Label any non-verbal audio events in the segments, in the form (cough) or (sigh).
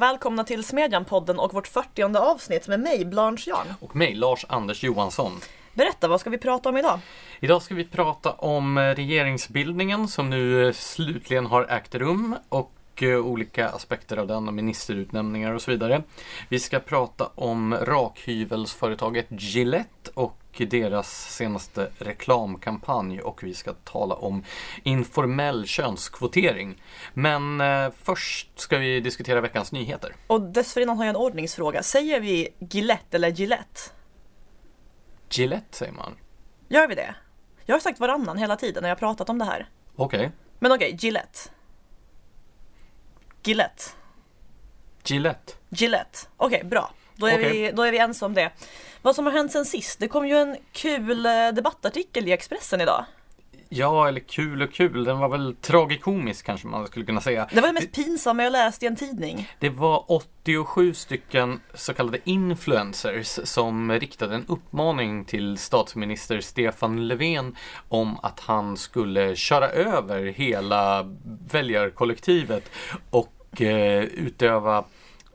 och välkomna till Smedjan-podden och vårt 40 avsnitt med mig, Blanche Jan. Och mig, Lars Anders Johansson. Berätta, vad ska vi prata om idag? Idag ska vi prata om eh, regeringsbildningen som nu eh, slutligen har ägt rum och eh, olika aspekter av den, ministerutnämningar och så vidare. Vi ska prata om rakhyvelsföretaget Gillette och deras senaste reklamkampanj och vi ska tala om informell könskvotering. Men eh, först ska vi diskutera veckans nyheter. Och dessförinnan har jag en ordningsfråga. Säger vi Gillette eller Gillette? Gillette säger man. Gör vi det? Jag har sagt varannan hela tiden när jag pratat om det här. Okej. Okay. Men okej, okay, Gillette. Gillette. Gillette. Gillette. Okej, okay, bra. Då är, okay. vi, då är vi ense om det. Vad som har hänt sen sist? Det kom ju en kul eh, debattartikel i Expressen idag. Ja, eller kul och kul. Den var väl tragikomisk kanske man skulle kunna säga. Det var det mest pinsamma jag läst i en tidning. Det var 87 stycken så kallade influencers som riktade en uppmaning till statsminister Stefan Löfven om att han skulle köra över hela väljarkollektivet och eh, utöva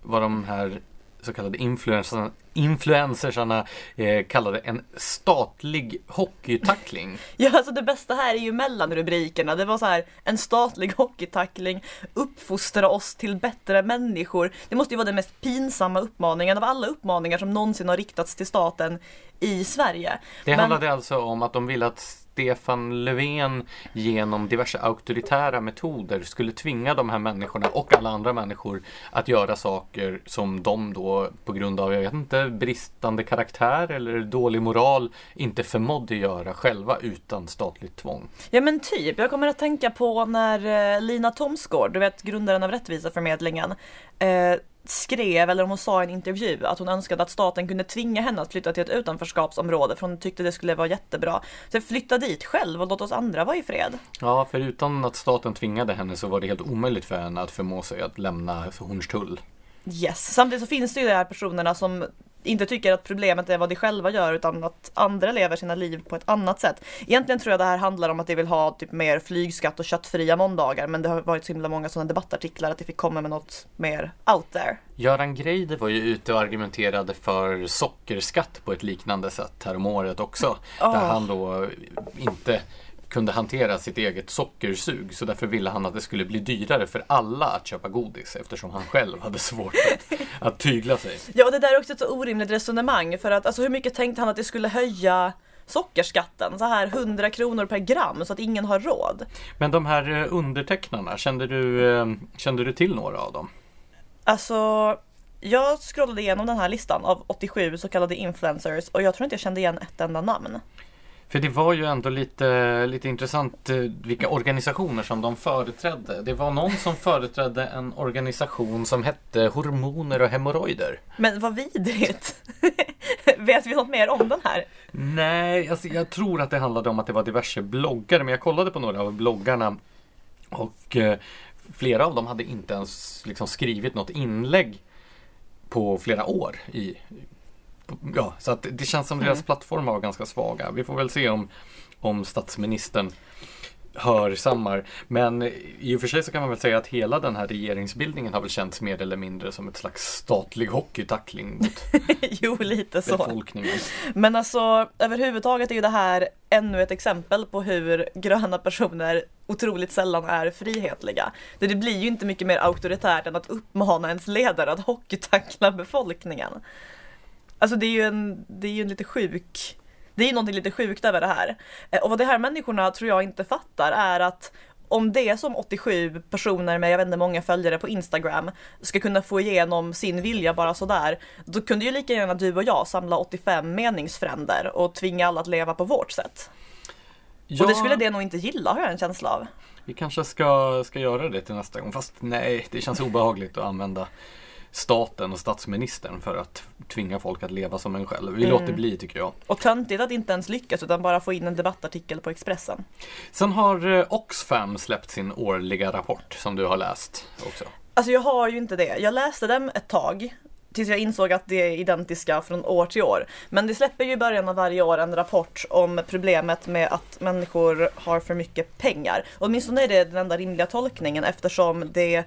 vad de här så kallade influencerna, influencersarna eh, kallade en statlig hockeytackling. (laughs) Ja, alltså det bästa här är ju mellanrubrikerna. Det var så här, en statlig hockeytackling, uppfostra oss till bättre människor. Det måste ju vara den mest pinsamma uppmaningen av alla uppmaningar som någonsin har riktats till staten i Sverige. Det Men... handlade alltså om att de ville att Stefan Löfven genom diverse auktoritära metoder skulle tvinga de här människorna och alla andra människor att göra saker som de då på grund av, jag vet inte, bristande karaktär eller dålig moral inte förmådde göra själva utan statligt tvång. Ja men typ, jag kommer att tänka på när eh, Lina Thomsgård, du vet grundaren av Rättviseförmedlingen, eh, skrev, eller om hon sa i en intervju, att hon önskade att staten kunde tvinga henne att flytta till ett utanförskapsområde för hon tyckte det skulle vara jättebra. Så flytta dit själv och låt oss andra vara i fred. Ja, för utan att staten tvingade henne så var det helt omöjligt för henne att förmå sig att lämna Hornstull. Yes, samtidigt så finns det ju de här personerna som inte tycker att problemet är vad de själva gör utan att andra lever sina liv på ett annat sätt. Egentligen tror jag det här handlar om att de vill ha typ mer flygskatt och köttfria måndagar men det har varit så himla många sådana debattartiklar att de fick komma med något mer out there. Göran Greider var ju ute och argumenterade för sockerskatt på ett liknande sätt häromåret också. Oh. Där han då inte kunde hantera sitt eget sockersug så därför ville han att det skulle bli dyrare för alla att köpa godis eftersom han själv hade svårt att, (laughs) att tygla sig. Ja, det där är också ett så orimligt resonemang för att alltså hur mycket tänkte han att det skulle höja sockerskatten, så här 100 kronor per gram så att ingen har råd. Men de här eh, undertecknarna, kände du, eh, kände du till några av dem? Alltså, jag scrollade igenom den här listan av 87 så kallade influencers och jag tror inte jag kände igen ett enda namn. För det var ju ändå lite, lite intressant eh, vilka organisationer som de företrädde. Det var någon som företrädde en organisation som hette Hormoner och hemorrojder. Men vad vidrigt! (laughs) Vet vi något mer om den här? Nej, alltså jag tror att det handlade om att det var diverse bloggare. Men jag kollade på några av bloggarna och eh, flera av dem hade inte ens liksom skrivit något inlägg på flera år i Ja, så att det känns som mm. deras plattformar var ganska svaga. Vi får väl se om, om statsministern hörsammar. Men i och för sig så kan man väl säga att hela den här regeringsbildningen har väl känts mer eller mindre som ett slags statlig hockeytackling mot (laughs) jo, lite så. befolkningen. Men alltså överhuvudtaget är ju det här ännu ett exempel på hur gröna personer otroligt sällan är frihetliga. Det blir ju inte mycket mer auktoritärt än att uppmana ens ledare att hockeytackla befolkningen. Alltså det är ju en, det är ju en lite sjuk, det är ju någonting lite sjukt över det här. Eh, och vad de här människorna tror jag inte fattar är att om det som 87 personer med, jag vet inte, många följare på Instagram ska kunna få igenom sin vilja bara sådär, då kunde ju lika gärna du och jag samla 85 meningsfränder och tvinga alla att leva på vårt sätt. Ja, och det skulle det nog inte gilla har jag en känsla av. Vi kanske ska, ska göra det till nästa gång, fast nej, det känns obehagligt att använda staten och statsministern för att tvinga folk att leva som en själv. Vi mm. låter bli tycker jag. Och töntigt att inte ens lyckas utan bara få in en debattartikel på Expressen. Sen har eh, Oxfam släppt sin årliga rapport som du har läst också. Alltså jag har ju inte det. Jag läste den ett tag tills jag insåg att det är identiska från år till år. Men det släpper ju i början av varje år en rapport om problemet med att människor har för mycket pengar. Och åtminstone är det den enda rimliga tolkningen eftersom det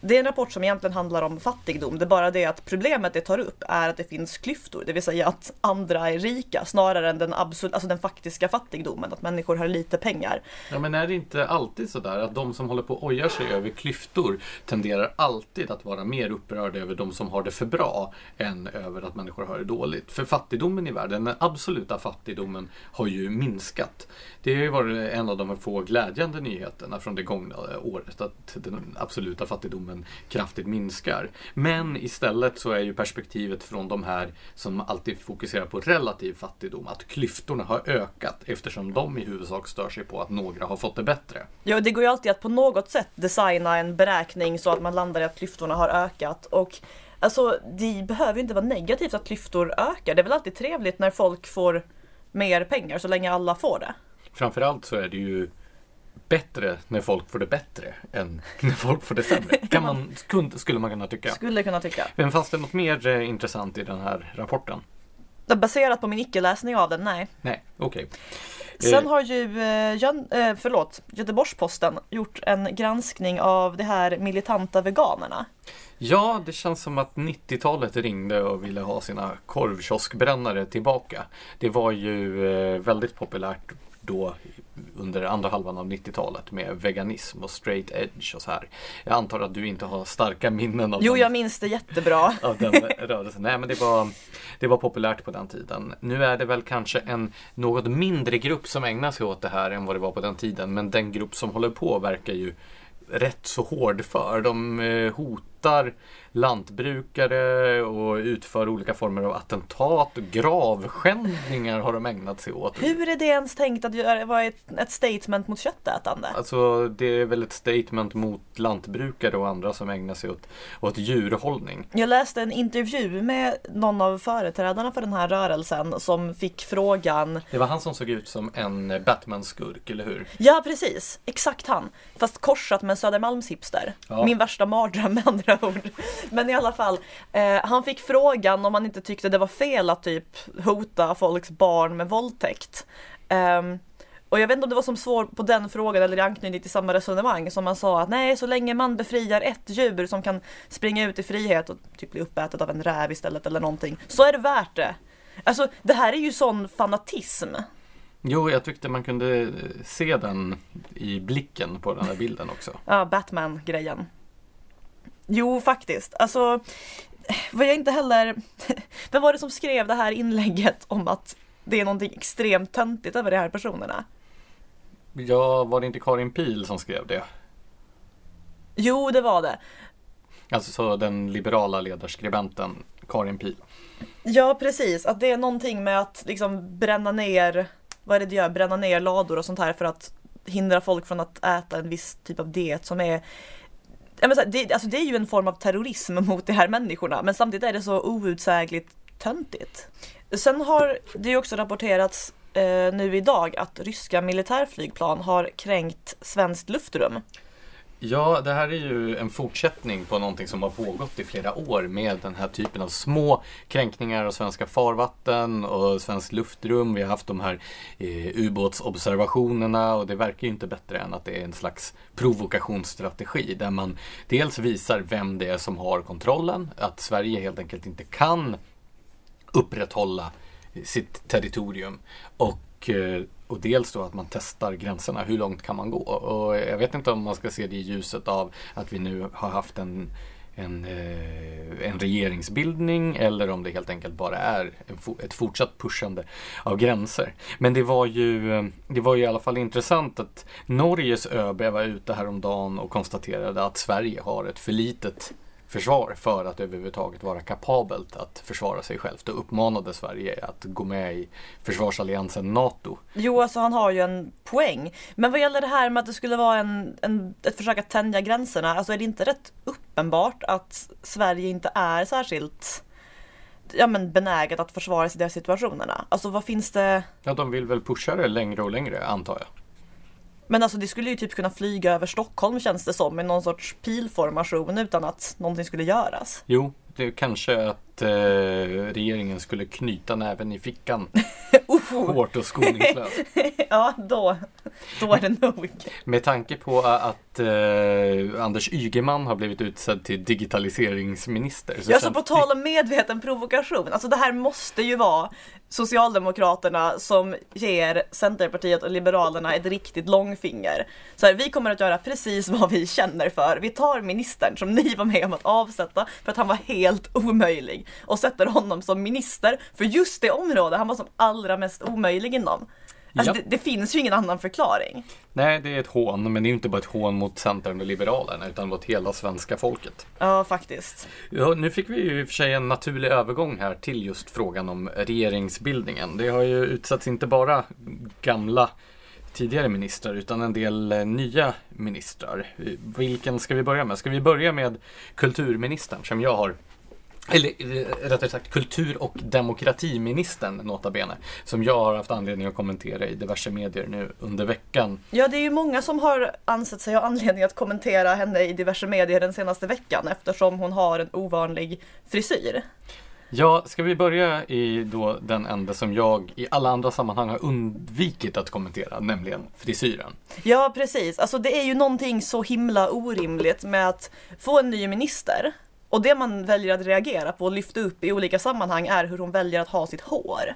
det är en rapport som egentligen handlar om fattigdom. Det är bara det att problemet det tar upp är att det finns klyftor, det vill säga att andra är rika snarare än den, absolut, alltså den faktiska fattigdomen, att människor har lite pengar. Ja men är det inte alltid sådär att de som håller på och ojar sig över klyftor tenderar alltid att vara mer upprörda över de som har det för bra än över att människor har det dåligt. För fattigdomen i världen, den absoluta fattigdomen har ju minskat. Det har ju varit en av de få glädjande nyheterna från det gångna året att den absoluta fattigdomen kraftigt minskar. Men istället så är ju perspektivet från de här som alltid fokuserar på relativ fattigdom att klyftorna har ökat eftersom de i huvudsak stör sig på att några har fått det bättre. Ja, det går ju alltid att på något sätt designa en beräkning så att man landar i att klyftorna har ökat och Alltså det behöver ju inte vara negativt att klyftor ökar. Det är väl alltid trevligt när folk får mer pengar så länge alla får det. Framförallt så är det ju bättre när folk får det bättre än när folk får det sämre. (laughs) Kan man, skulle man kunna tycka. Skulle kunna tycka. Men fanns det något mer eh, intressant i den här rapporten? Baserat på min icke-läsning av den, nej. Nej, okej. Sen har ju eh, eh, förlåt, Göteborgs-Posten gjort en granskning av de här militanta veganerna. Ja, det känns som att 90-talet ringde och ville ha sina korvkioskbrännare tillbaka. Det var ju eh, väldigt populärt då under andra halvan av 90-talet med veganism och straight edge och så här. Jag antar att du inte har starka minnen av Jo, den, jag minns det jättebra. (laughs) av den rörelsen. Nej, men det var, det var populärt på den tiden. Nu är det väl kanske en något mindre grupp som ägnar sig åt det här än vad det var på den tiden. Men den grupp som håller på verkar ju rätt så hård för. De eh, hotar lantbrukare och utför olika former av attentat. Gravskändningar har de ägnat sig åt. Hur är det ens tänkt att göra, vara ett, ett statement mot köttätande? Alltså det är väl ett statement mot lantbrukare och andra som ägnar sig åt, åt djurhållning. Jag läste en intervju med någon av företrädarna för den här rörelsen som fick frågan Det var han som såg ut som en Batman-skurk, eller hur? Ja precis, exakt han. Fast korsat med Södermalmshipster. Ja. Min värsta mardröm med andra ord. Men i alla fall, eh, han fick frågan om han inte tyckte det var fel att typ hota folks barn med våldtäkt. Ehm, och jag vet inte om det var som svar på den frågan eller i anknytning till samma resonemang som man sa att nej, så länge man befriar ett djur som kan springa ut i frihet och typ bli uppätet av en räv istället eller någonting, så är det värt det. Alltså det här är ju sån fanatism. Jo, jag tyckte man kunde se den i blicken på den här bilden också. Ja, Batman-grejen. Jo, faktiskt. Alltså, var jag inte heller... (laughs) Vem var det som skrev det här inlägget om att det är någonting extremt töntigt över de här personerna? Ja, var det inte Karin Pil som skrev det? Jo, det var det. Alltså så den liberala ledarskribenten Karin Pil. Ja, precis. Att det är någonting med att liksom bränna ner, vad är det det gör? Bränna ner lador och sånt här för att hindra folk från att äta en viss typ av diet som är Ja, men så här, det, alltså det är ju en form av terrorism (laughs) mot de här människorna men samtidigt är det så outsägligt töntigt. Sen har det ju också rapporterats eh, nu idag att ryska militärflygplan har kränkt svenskt luftrum. Ja, det här är ju en fortsättning på någonting som har pågått i flera år med den här typen av små kränkningar av svenska farvatten och svenskt luftrum. Vi har haft de här eh, ubåtsobservationerna och det verkar ju inte bättre än att det är en slags provokationsstrategi där man dels visar vem det är som har kontrollen, att Sverige helt enkelt inte kan upprätthålla sitt territorium och eh, och dels då att man testar gränserna. Hur långt kan man gå? Och jag vet inte om man ska se det i ljuset av att vi nu har haft en, en, eh, en regeringsbildning eller om det helt enkelt bara är ett fortsatt pushande av gränser. Men det var ju, det var ju i alla fall intressant att Norges ÖB var ute häromdagen och konstaterade att Sverige har ett för litet försvar för att överhuvudtaget vara kapabelt att försvara sig självt och uppmanade Sverige att gå med i försvarsalliansen NATO. Jo, alltså han har ju en poäng. Men vad gäller det här med att det skulle vara en, en, ett försök att tänja gränserna, alltså är det inte rätt uppenbart att Sverige inte är särskilt ja, men benäget att försvara sig i de situationerna? Alltså vad finns det? Ja, de vill väl pusha det längre och längre, antar jag. Men alltså det skulle ju typ kunna flyga över Stockholm känns det som i någon sorts pilformation utan att någonting skulle göras. Jo, det är kanske att att eh, regeringen skulle knyta näven i fickan (laughs) Oh, hårt och skoningslöst. (laughs) ja, då, då är det nog. Med tanke på att eh, Anders Ygeman har blivit utsedd till digitaliseringsminister. Så Ja, så på tal om medveten provokation, alltså det här måste ju vara Socialdemokraterna som ger Centerpartiet och Liberalerna ett riktigt långfinger. Så här, vi kommer att göra precis vad vi känner för. Vi tar ministern som ni var med om att avsätta för att han var helt omöjlig och sätter honom som minister för just det område han var som allra mest omöjlig inom. Alltså, Ja. det, det finns ju ingen annan förklaring. Nej, det är ett hån, men det är inte bara ett hån mot Centern och Liberalerna utan mot hela svenska folket. Ja, faktiskt. Ja, nu fick vi ju i och för sig en naturlig övergång här till just frågan om regeringsbildningen. Det har ju utsatts inte bara gamla tidigare ministrar utan en del eh, nya ministrar. Vilken ska vi börja med? Ska vi börja med kulturministern som jag har eller eh, rättare sagt kultur och demokratiministern nota bene. Som jag har haft anledning att kommentera i diverse medier nu under veckan. Ja, det är ju många som har ansett sig ha anledning att kommentera henne i diverse medier den senaste veckan eftersom hon har en ovanlig frisyr. Ja, ska vi börja i då den ände som jag i alla andra sammanhang har undvikit att kommentera, nämligen frisyren. Ja, precis. Alltså det är ju någonting så himla orimligt med att få en ny minister och det man väljer att reagera på och lyfta upp i olika sammanhang är hur hon väljer att ha sitt hår.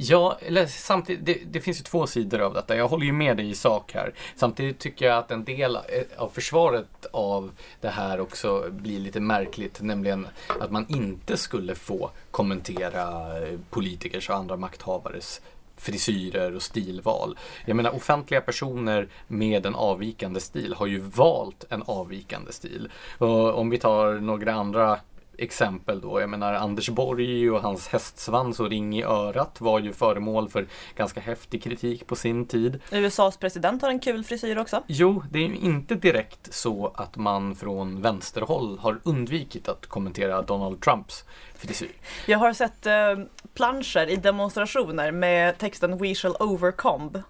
Ja, eller samtidigt, det, det finns ju två sidor av detta. Jag håller ju med dig i sak här. Samtidigt tycker jag att en del eh, av försvaret av det här också blir lite märkligt, nämligen att man inte skulle få kommentera eh, politikers och andra makthavares frisyrer och stilval. Jag menar offentliga personer med en avvikande stil har ju valt en avvikande stil. Och om vi tar några andra exempel då. Jag menar Anders Borg och hans hästsvans och ring i örat var ju föremål för ganska häftig kritik på sin tid. USAs president har en kul frisyr också. Jo, det är ju inte direkt så att man från vänsterhåll har undvikit att kommentera Donald Trumps frisyr. Jag har sett eh, planscher i demonstrationer med texten We shall overcome.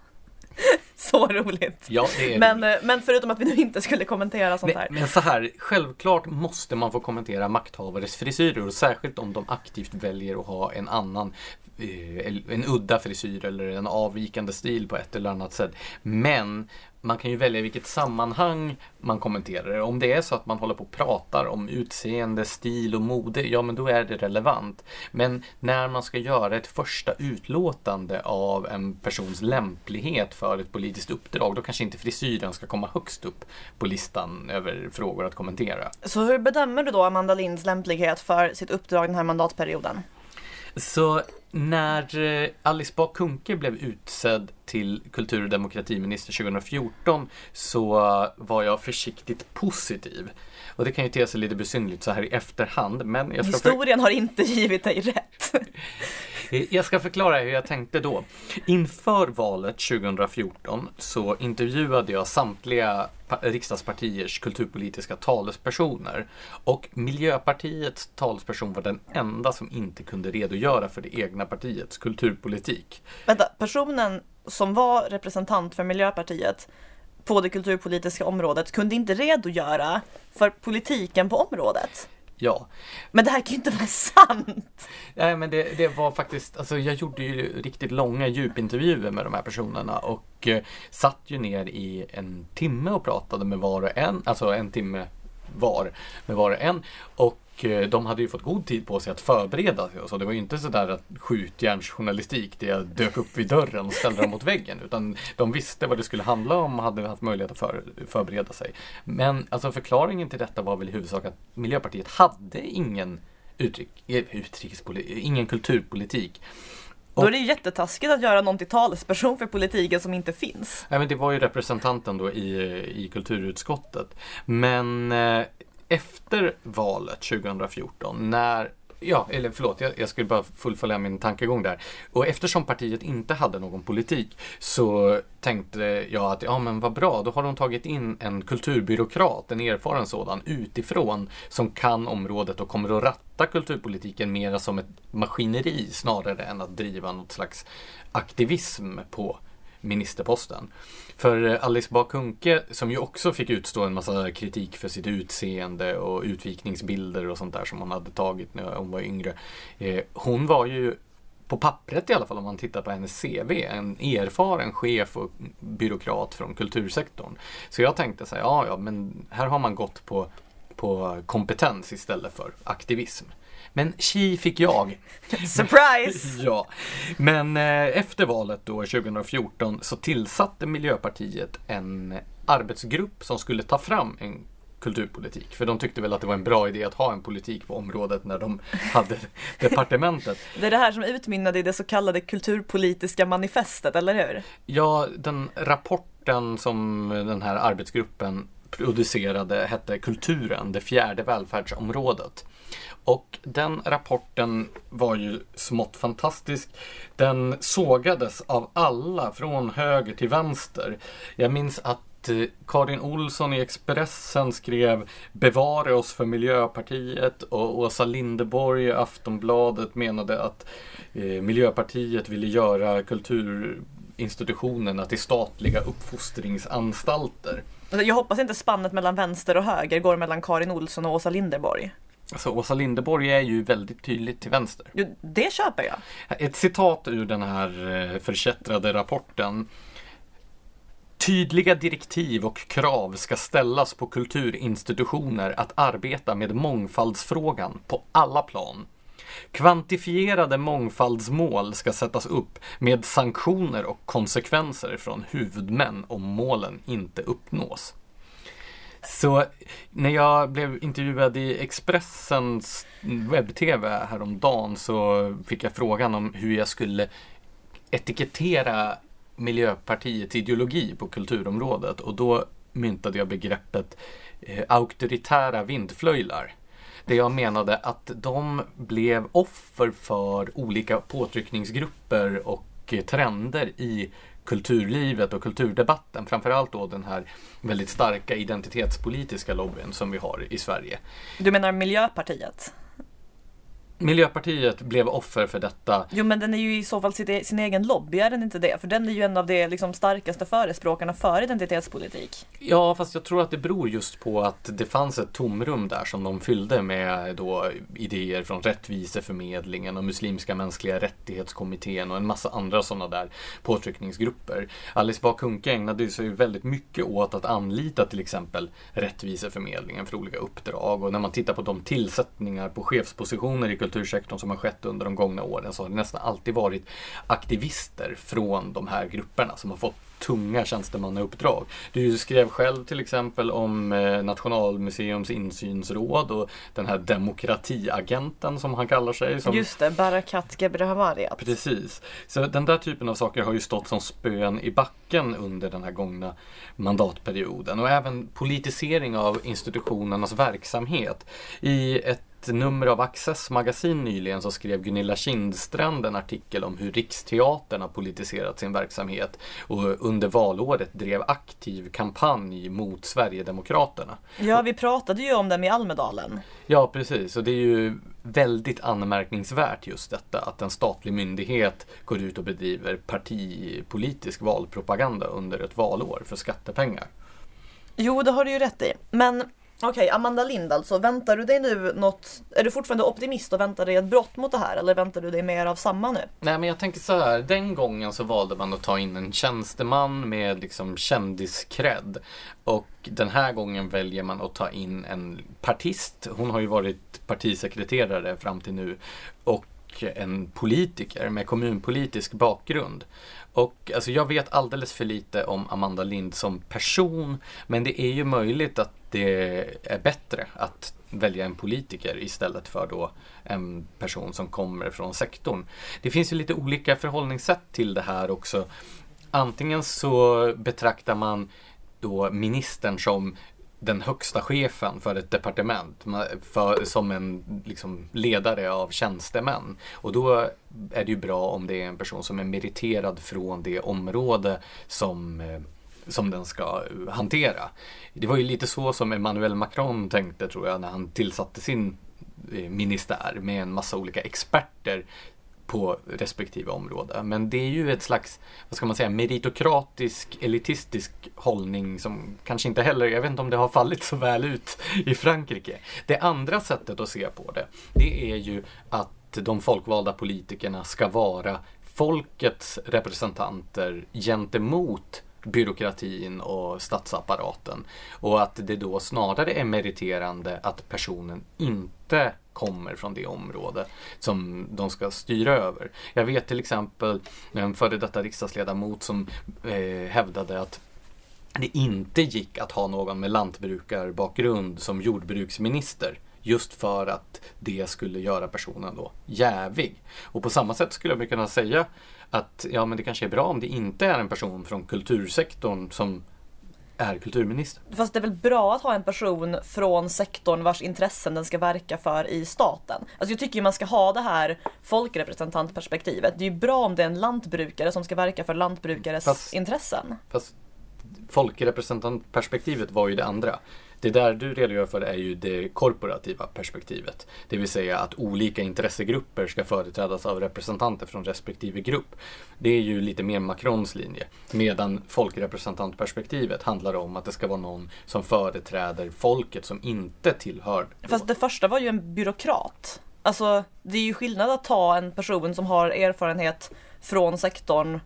(laughs) så roligt. Ja, är Men, eh, men förutom att vi nu inte skulle kommentera sånt här. Men, men så här, självklart måste man få kommentera makthavares frisyrer och särskilt om de aktivt väljer att ha en annan eh, en udda frisyr eller en avvikande stil på ett eller annat sätt. Men man kan ju välja vilket sammanhang man kommenterar det. Om det är så att man håller på och pratar om utseende, stil och mode, ja men då är det relevant. Men när man ska göra ett första utlåtande av en persons lämplighet för ett politiskt uppdrag, då kanske inte frisyren ska komma högst upp på listan över frågor att kommentera. Så hur bedömer du då Amanda Linds lämplighet för sitt uppdrag den här mandatperioden? Så när eh, Alice Bah Kuhnke blev utsedd till kultur och demokratiminister 2014 så var jag försiktigt positiv. Och det kan ju te sig lite besynnerligt så här i efterhand, men jag ska, för, Historien har inte givit dig rätt. (laughs) jag ska förklara hur jag tänkte då. Inför valet 2014 så intervjuade jag samtliga pa- riksdagspartiers kulturpolitiska talespersoner och Miljöpartiets talesperson var den enda som inte kunde redogöra för det egna partiets kulturpolitik. Vänta, personen som var representant för Miljöpartiet på det kulturpolitiska området kunde inte redogöra för politiken på området. Ja, Men det här kan ju inte vara sant! Nej men det, det var faktiskt, alltså jag gjorde ju riktigt långa djupintervjuer med de här personerna och eh, satt ju ner i en timme och pratade med var och en, alltså en timme var med var och en. Och eh, de hade ju fått god tid på sig att förbereda sig så. Det var ju inte sådär att skjutjärnsjournalistik där jag dök upp vid dörren och ställde dem mot väggen. Utan de visste vad det skulle handla om och hade haft möjlighet att för, förbereda sig. Men alltså förklaringen till detta var väl i huvudsak att Miljöpartiet hade ingen utrik, eh, utrikespolitik, ingen kulturpolitik. Då är det ju jättetaskigt att göra någon till talesperson för politiken som inte finns. Nej, men det var ju representanten då i, i kulturutskottet. Men eh, efter valet 2014 när Ja, eller förlåt, jag, jag skulle bara fullfölja min tankegång där. Och eftersom partiet inte hade någon politik så tänkte jag att ja men vad bra, då har de tagit in en kulturbyråkrat, en erfaren sådan, utifrån som kan området och kommer att ratta kulturpolitiken mera som ett maskineri snarare än att driva något slags aktivism på ministerposten. För eh, Alice Bah Kuhnke, som ju också fick utstå en massa kritik för sitt utseende och utvikningsbilder och sånt där som hon hade tagit när hon var yngre. Eh, hon var ju på pappret i alla fall om man tittar på hennes CV, en erfaren chef och byråkrat från kultursektorn. Så jag tänkte så här, ja, ja, men här har man gått på, på kompetens istället för aktivism. Men chi fick jag. (laughs) Surprise! (laughs) ja. Men eh, efter valet då 2014 så tillsatte Miljöpartiet en arbetsgrupp som skulle ta fram en kulturpolitik. För de tyckte väl att det var en bra idé att ha en politik på området när de (laughs) hade departementet. Det är det här som utmynnade i det så kallade kulturpolitiska manifestet, eller hur? Ja, den rapporten som den här arbetsgruppen producerade hette Kulturen, det fjärde välfärdsområdet. Och den rapporten var ju smått fantastisk. Den sågades av alla från höger till vänster. Jag minns att eh, Karin Olsson i Expressen skrev Bevara oss för Miljöpartiet och Åsa Lindeborg i Aftonbladet menade att eh, Miljöpartiet ville göra kulturinstitutionerna till statliga uppfostringsanstalter. Alltså, jag hoppas inte spannet mellan vänster och höger går mellan Karin Olsson och Åsa Linderborg. Alltså Åsa Linderborg är ju väldigt tydligt till vänster. Jo, det köper jag. Ett citat ur den här eh, förkättrade rapporten. Tydliga direktiv och krav ska ställas på kulturinstitutioner att arbeta med mångfaldsfrågan på alla plan. Kvantifierade mångfaldsmål ska sättas upp med sanktioner och konsekvenser från huvudmän om målen inte uppnås. Så när jag blev intervjuad i Expressens webb-tv häromdagen så fick jag frågan om hur jag skulle etikettera Miljöpartiets ideologi på kulturområdet och då myntade jag begreppet eh, auktoritära vindflöjlar. Det jag menade att de blev offer för olika påtryckningsgrupper och trender i kulturlivet och kulturdebatten. Framförallt då den här väldigt starka identitetspolitiska lobbyn som vi har i Sverige. Du menar Miljöpartiet? Miljöpartiet blev offer för detta. Jo men den är ju i så fall sin, e-, sin egen lobby, är den inte det? För den är ju en av de liksom, starkaste förespråkarna för identitetspolitik. Ja, fast jag tror att det beror just på att det fanns ett tomrum där som de fyllde med då idéer från Rättviseförmedlingen och Muslimska mänskliga rättighetskommittén och en massa andra sådana där påtryckningsgrupper. Alice Bah Kuhnke ägnade sig väldigt mycket åt att anlita till exempel Rättviseförmedlingen för olika uppdrag och när man tittar på de tillsättningar på chefspositioner i kultursektorn som har skett under de gångna åren så har det nästan alltid varit aktivister från de här grupperna som har fått tunga tjänstemannauppdrag. Du skrev själv till exempel om eh, Nationalmuseums insynsråd och den här demokratiagenten som han kallar sig. Som... Just det, Barakat Gebrahmariat. Precis. Så den där typen av saker har ju stått som spön i backen under den här gångna mandatperioden och även politisering av institutionernas verksamhet. I ett nummer av Access magasin nyligen så skrev Gunilla Kindstrand en artikel om hur Riksteatern har politiserat sin verksamhet och under valåret drev aktiv kampanj mot Sverigedemokraterna. Ja, vi pratade ju om dem i Almedalen. Ja, precis. Och det är ju väldigt anmärkningsvärt just detta att en statlig myndighet går ut och bedriver partipolitisk valpropaganda under ett valår för skattepengar. Jo, det har du ju rätt i. Men Okej, okay, Amanda Lind alltså. Väntar du dig nu något? Är du fortfarande optimist och väntar dig ett brott mot det här eller väntar du dig mer av samma nu? Nej, men jag tänker så här. Den gången så valde man att ta in en tjänsteman med liksom kändiskredd. Och den här gången väljer man att ta in en partist. Hon har ju varit partisekreterare fram till nu. Och en politiker med kommunpolitisk bakgrund. Och alltså, jag vet alldeles för lite om Amanda Lind som person, men det är ju möjligt att det är bättre att välja en politiker istället för då en person som kommer från sektorn. Det finns ju lite olika förhållningssätt till det här också. Antingen så betraktar man då ministern som den högsta chefen för ett departement för, som en liksom, ledare av tjänstemän. Och då är det ju bra om det är en person som är meriterad från det område som eh, som den ska eh, hantera. Det var ju lite så som Emmanuel Macron tänkte tror jag när han tillsatte sin eh, ministär med en massa olika experter på respektive område. Men det är ju ett slags, vad ska man säga, meritokratisk, elitistisk hållning som kanske inte heller, jag vet inte om det har fallit så väl ut i Frankrike. Det andra sättet att se på det, det är ju att de folkvalda politikerna ska vara folkets representanter gentemot byråkratin och statsapparaten. Och att det då snarare är meriterande att personen inte kommer från det område som de ska styra över. Jag vet till exempel en före detta riksdagsledamot som eh, hävdade att det inte gick att ha någon med lantbrukarbakgrund som jordbruksminister. Just för att det skulle göra personen då jävig. Och på samma sätt skulle jag kunna säga att ja, men det kanske är bra om det inte är en person från kultursektorn som är kulturminister. Fast det är väl bra att ha en person från sektorn vars intressen den ska verka för i staten. Alltså jag tycker ju man ska ha det här folkrepresentantperspektivet. Det är ju bra om det är en lantbrukare som ska verka för lantbrukares fast, intressen. Fast folkrepresentantperspektivet var ju det andra. Det där du redogör för är ju det korporativa perspektivet. Det vill säga att olika intressegrupper ska företrädas av representanter från respektive grupp. Det är ju lite mer Macrons linje. Medan folkrepresentantperspektivet handlar om att det ska vara någon som företräder folket som inte tillhör. Fast det första var ju en byråkrat. Alltså det är ju skillnad att ta en person som har erfarenhet från sektorn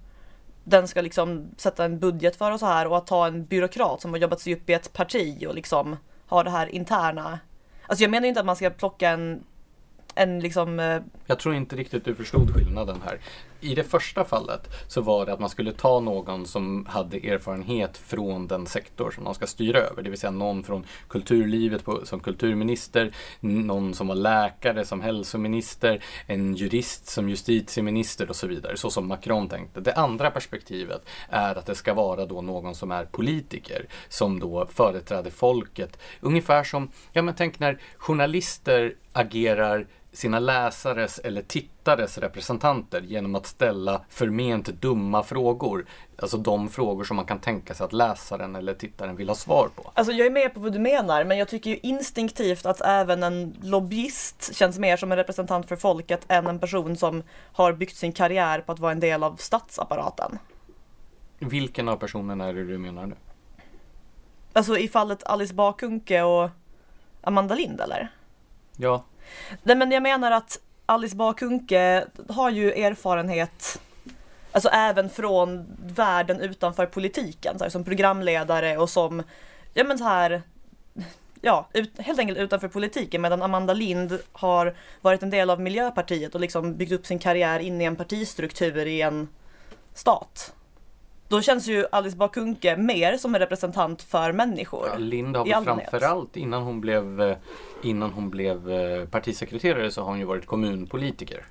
den ska liksom sätta en budget för och så här och att ta en byråkrat som har jobbat sig upp i ett parti och liksom ha det här interna. Alltså jag menar inte att man ska plocka en en liksom... Eh, jag tror inte riktigt du förstod skillnaden här. I det första fallet så var det att man skulle ta någon som hade erfarenhet från den sektor som de ska styra över. Det vill säga någon från kulturlivet på, som kulturminister, någon som var läkare som hälsominister, en jurist som justitieminister och så vidare. Så som Macron tänkte. Det andra perspektivet är att det ska vara då någon som är politiker som då företräder folket. Ungefär som, ja men tänk när journalister agerar sina läsares eller tittares representanter genom att ställa förment dumma frågor. Alltså de frågor som man kan tänka sig att läsaren eller tittaren vill ha svar på. Alltså jag är med på vad du menar, men jag tycker ju instinktivt att även en lobbyist känns mer som en representant för folket än en person som har byggt sin karriär på att vara en del av statsapparaten. Vilken av personerna är det du menar nu? Alltså i fallet Alice Bakunke och Amanda Lind eller? Ja, Nej men jag menar att Alice Bakunke har ju erfarenhet Alltså även från världen utanför politiken, så här, som programledare och som, ja men så här, ja, ut, helt enkelt utanför politiken medan Amanda Lind har varit en del av Miljöpartiet och liksom byggt upp sin karriär in i en partistruktur i en stat. Då känns ju Alice Bakunke mer som en representant för människor. Ja, Lind har väl framförallt innan hon blev, eh, innan hon blev eh, partisekreterare så har hon ju varit kommunpolitiker.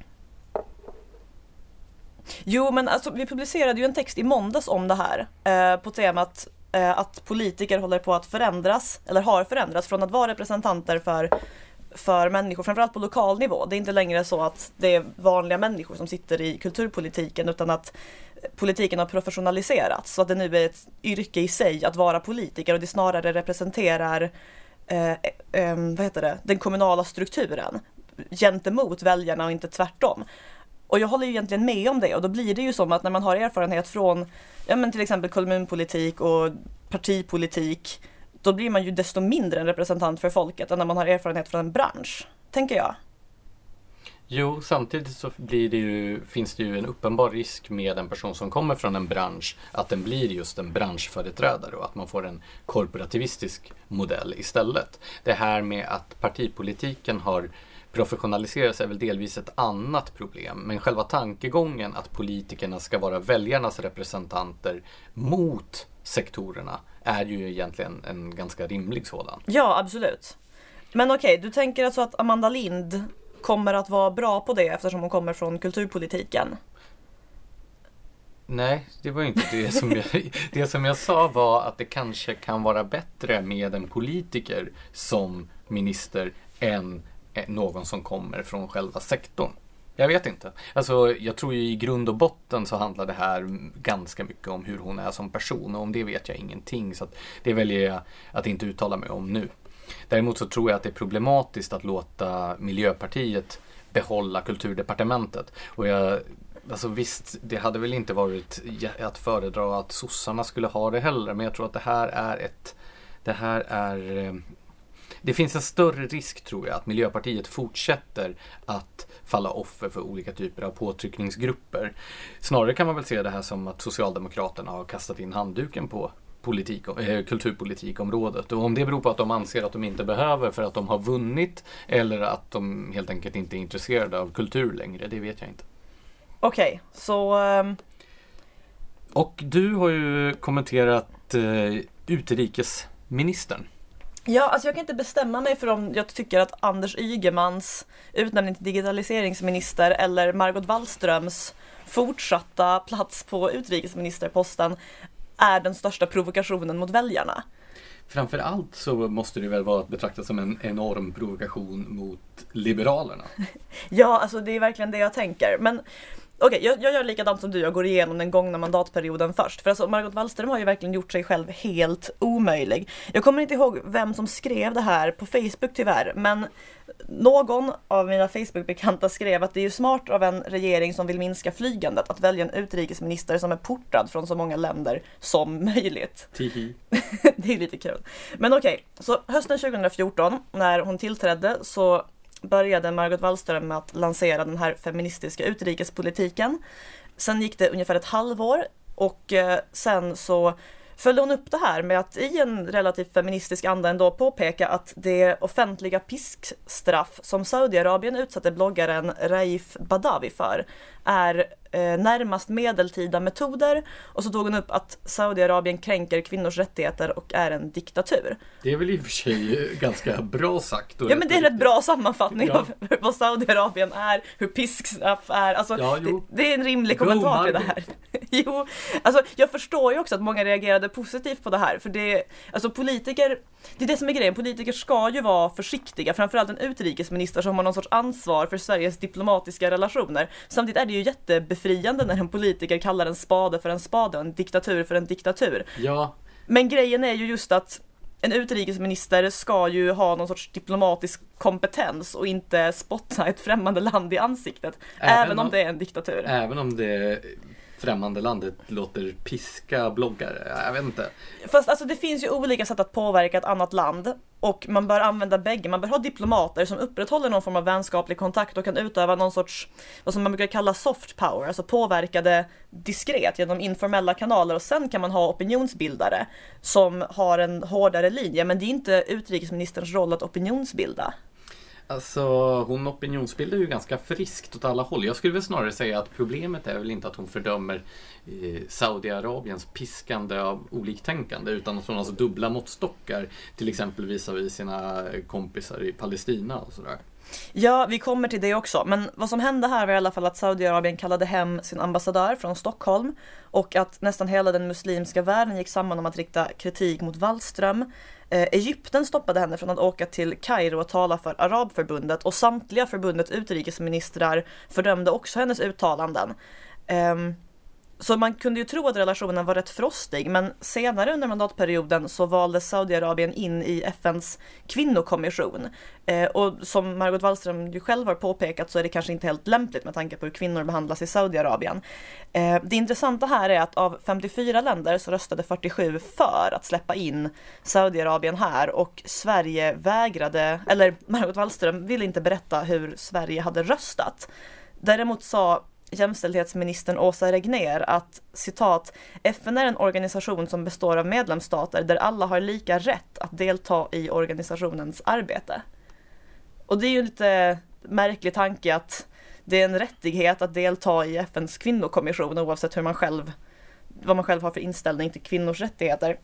Jo men alltså vi publicerade ju en text i måndags om det här eh, på temat eh, att politiker håller på att förändras eller har förändrats från att vara representanter för för människor, framförallt på lokal nivå. Det är inte längre så att det är vanliga människor som sitter i kulturpolitiken utan att politiken har professionaliserats så att det nu är ett yrke i sig att vara politiker och det snarare representerar eh, eh, vad heter det, den kommunala strukturen gentemot väljarna och inte tvärtom. Och jag håller ju egentligen med om det och då blir det ju som att när man har erfarenhet från ja, men till exempel kommunpolitik och partipolitik då blir man ju desto mindre en representant för folket än när man har erfarenhet från en bransch, tänker jag. Jo, samtidigt så blir det ju, finns det ju en uppenbar risk med en person som kommer från en bransch att den blir just en branschföreträdare och att man får en korporativistisk modell istället. Det här med att partipolitiken har professionaliserats är väl delvis ett annat problem. Men själva tankegången att politikerna ska vara väljarnas representanter mot sektorerna är ju egentligen en ganska rimlig sådan. Ja, absolut. Men okej, okay, du tänker alltså att Amanda Lind kommer att vara bra på det eftersom hon kommer från kulturpolitiken? Nej, det var inte det som jag... (laughs) Det som jag sa var att det kanske kan vara bättre med en politiker som minister än någon som kommer från själva sektorn. Jag vet inte. Alltså, jag tror ju i grund och botten så handlar det här ganska mycket om hur hon är som person och om det vet jag ingenting så att det väljer jag att inte uttala mig om nu. Däremot så tror jag att det är problematiskt att låta Miljöpartiet behålla kulturdepartementet. Och jag, alltså visst, det hade väl inte varit att föredra att sossarna skulle ha det heller, men jag tror att det här är ett, det här är eh, det finns en större risk tror jag att Miljöpartiet fortsätter att falla offer för olika typer av påtryckningsgrupper. Snarare kan man väl se det här som att Socialdemokraterna har kastat in handduken på politik, eh, kulturpolitikområdet. Och om det beror på att de anser att de inte behöver för att de har vunnit eller att de helt enkelt inte är intresserade av kultur längre, det vet jag inte. Okej, okay, så... Um... Och du har ju kommenterat eh, utrikesministern. Ja, alltså jag kan inte bestämma mig för om jag tycker att Anders Ygemans utnämning till digitaliseringsminister eller Margot Wallströms fortsatta plats på utrikesministerposten är den största provokationen mot väljarna. Framförallt så måste det väl vara att betrakta som en enorm provokation mot Liberalerna. (laughs) ja, alltså det är verkligen det jag tänker. Men Okej, okay, jag, jag, gör likadant som du, jag går igenom den gångna mandatperioden först. För alltså Margot Wallström har ju verkligen gjort sig själv helt omöjlig. Jag kommer inte ihåg vem som skrev det här på Facebook tyvärr, men någon av mina Facebook-bekanta skrev att det är ju smart av en regering som vill minska flygandet att välja en utrikesminister som är portad från så många länder som möjligt. (laughs) det är lite kul. Men okej, okay, så hösten 2014 när hon tillträdde så började Margot Wallström med att lansera den här feministiska utrikespolitiken. Sen gick det ungefär ett halvår och eh, sen så följde hon upp det här med att i en relativt feministisk anda ändå påpeka att det offentliga piskstraff som Saudiarabien utsatte bloggaren Raif Badawi för är närmast medeltida metoder och så tog hon upp att Saudiarabien kränker kvinnors rättigheter och är en diktatur. Det är väl i och för sig ganska bra sagt. Ja men det är en rätt bra sammanfattning ja. av vad Saudiarabien är, hur piskstraff är. Alltså, ja, det, det, är en rimlig kommentar till det här. (laughs) jo, alltså jag förstår ju också att många reagerade positivt på det här för det, alltså politiker, det är det som är grejen, politiker ska ju vara försiktiga, framförallt en utrikesminister som har någon sorts ansvar för Sveriges diplomatiska relationer. Samtidigt är det ju jättebefriande när en politiker kallar en spade för en spade och en diktatur för en diktatur. Ja. Men grejen är ju just att en utrikesminister ska ju ha någon sorts diplomatisk kompetens och inte spotta ett (laughs) främmande land i ansiktet. Även, även om, om, det är en diktatur. Även om det främmande landet låter piska bloggare. Jag vet inte. Fast alltså det finns ju olika sätt att påverka ett annat land och man bör använda bägge. Man bör ha diplomater som upprätthåller någon form av vänskaplig kontakt och kan utöva någon sorts, vad som man brukar kalla soft power, alltså påverka det diskret genom informella kanaler och sen kan man ha opinionsbildare som har en hårdare linje. Men det är inte utrikesministerns roll att opinionsbilda. Alltså hon opinionsbildar ju ganska friskt åt alla håll. Jag skulle väl snarare säga att problemet är väl inte att hon fördömer eh, Saudiarabiens piskande av oliktänkande utan att hon har dubbla måttstockar till exempel visavi sina kompisar i Palestina och sådär. Ja, vi kommer till det också. Men vad som hände här var i alla fall att Saudiarabien kallade hem sin ambassadör från Stockholm och att nästan hela den muslimska världen gick samman om att rikta kritik mot Wallström. Eh, Egypten stoppade henne från att åka till Kairo och tala för Arabförbundet och samtliga förbundets utrikesministrar fördömde också hennes uttalanden. Um, så man kunde ju tro att relationen var rätt frostig, men senare under mandatperioden så valde Saudiarabien in i FNs kvinnokommission. Eh, och som Margot Wallström ju själv har påpekat så är det kanske inte helt lämpligt med tanke på hur kvinnor behandlas i Saudiarabien. Eh, det intressanta här är att av 54 länder så röstade 47 för att släppa in Saudiarabien här och Sverige vägrade, eller Margot Wallström ville inte berätta hur Sverige hade röstat. Däremot sa jämställdhetsministern Åsa Regner att citat FN är en organisation som består av medlemsstater där alla har lika rätt att delta i organisationens arbete. Och det är ju en lite märklig tanke att det är en rättighet att delta i FNs kvinnokommission oavsett hur man själv, vad man själv har för inställning till kvinnors rättigheter.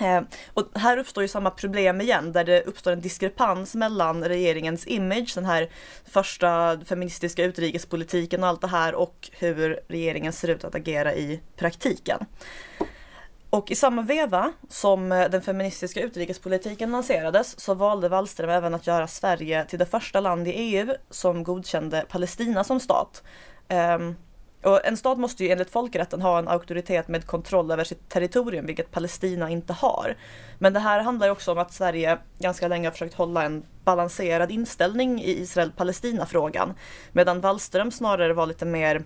Eh, och här uppstår ju samma problem igen där det uppstår en diskrepans mellan regeringens image, den här första feministiska utrikespolitiken och allt det här och hur regeringen ser ut att agera i praktiken. Och i samma veva som eh, den feministiska utrikespolitiken lanserades så valde Wallström även att göra Sverige till det första land i EU som godkände Palestina som stat. Ehm, och en stat måste ju enligt folkrätten ha en auktoritet med kontroll över sitt territorium, vilket Palestina inte har. Men det här handlar ju också om att Sverige ganska länge har försökt hålla en balanserad inställning i Israel-Palestina-frågan, medan Wallström snarare var lite mer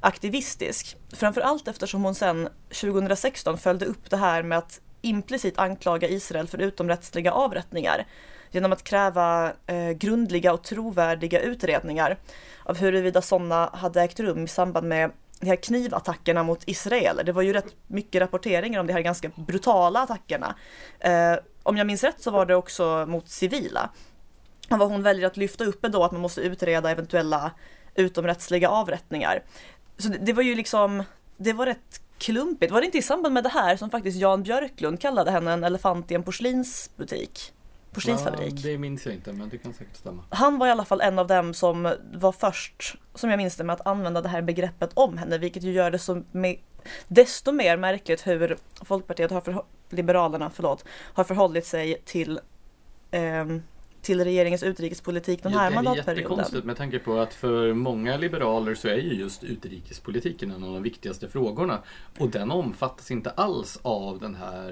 aktivistisk. Framförallt eftersom hon sen 2016 följde upp det här med att implicit anklaga Israel för utomrättsliga avrättningar genom att kräva eh, grundliga och trovärdiga utredningar av huruvida sådana hade ägt rum i samband med de här knivattackerna mot Israel. Det var ju rätt mycket rapporteringar om de här ganska brutala attackerna. Eh, om jag minns rätt så var det också mot civila. Och vad hon väljer att lyfta upp är då att man måste utreda eventuella utomrättsliga avrättningar. Så det, det var ju liksom, det var rätt klumpigt. Var det inte i samband med det här som faktiskt Jan Björklund kallade henne en elefant i en porslinsbutik? Porslinsfabrik. Ja, det minns jag inte men det kan säkert stämma. Han var i alla fall en av dem som var först, som jag minns det, med att använda det här begreppet om henne, vilket ju gör det så desto mer märkligt hur Folkpartiet har för, Liberalerna, förlåt, har förhållit sig till eh, till regeringens utrikespolitik den här ja, mandatperioden. Det är jättekonstigt med tanke på att för många liberaler så är ju just utrikespolitiken en av de viktigaste frågorna. Och den omfattas inte alls av den här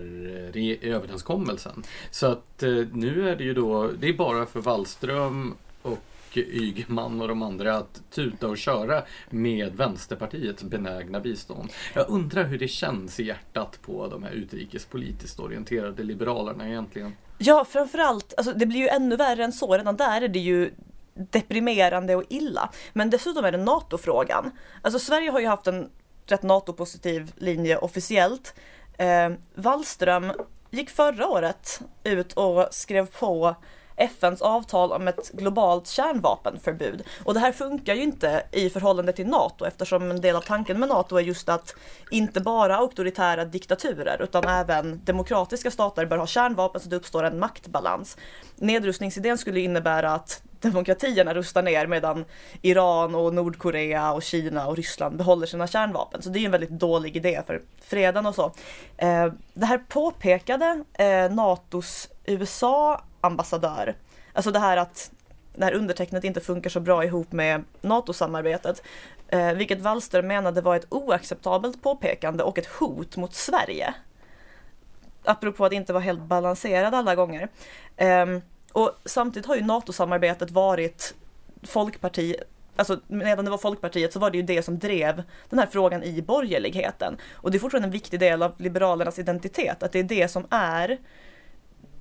eh, överenskommelsen. Så att eh, nu är det ju då, det är bara för Wallström och Ygeman och de andra att tuta och köra med Vänsterpartiets benägna bistånd. Jag undrar hur det känns i hjärtat på de här utrikespolitiskt orienterade liberalerna egentligen. Ja, framförallt, alltså det blir ju ännu värre än så. Redan där är det ju deprimerande och illa. Men dessutom är det NATO-frågan. Alltså Sverige har ju haft en rätt NATO-positiv linje officiellt. Eh, Wallström gick förra året ut och skrev på FNs avtal om ett globalt kärnvapenförbud. Och det här funkar ju inte i förhållande till NATO eftersom en del av tanken med NATO är just att inte bara auktoritära diktaturer utan även demokratiska stater bör ha kärnvapen så det uppstår en maktbalans. Nedrustningsidén skulle innebära att demokratierna rustar ner medan Iran och Nordkorea och Kina och Ryssland behåller sina kärnvapen. Så det är en väldigt dålig idé för freden och så. Eh, det här påpekade eh, NATOs USA ambassadör. Alltså det här att när undertecknet inte funkar så bra ihop med NATO-samarbetet. Eh, vilket Wallström menade var ett oacceptabelt påpekande och ett hot mot Sverige. Apropå att inte vara helt balanserad alla gånger. Eh, och samtidigt har ju NATO-samarbetet varit Folkparti, alltså medan det var Folkpartiet så var det ju det som drev den här frågan i borgerligheten. Och det är fortfarande en viktig del av Liberalernas identitet, att det är det som är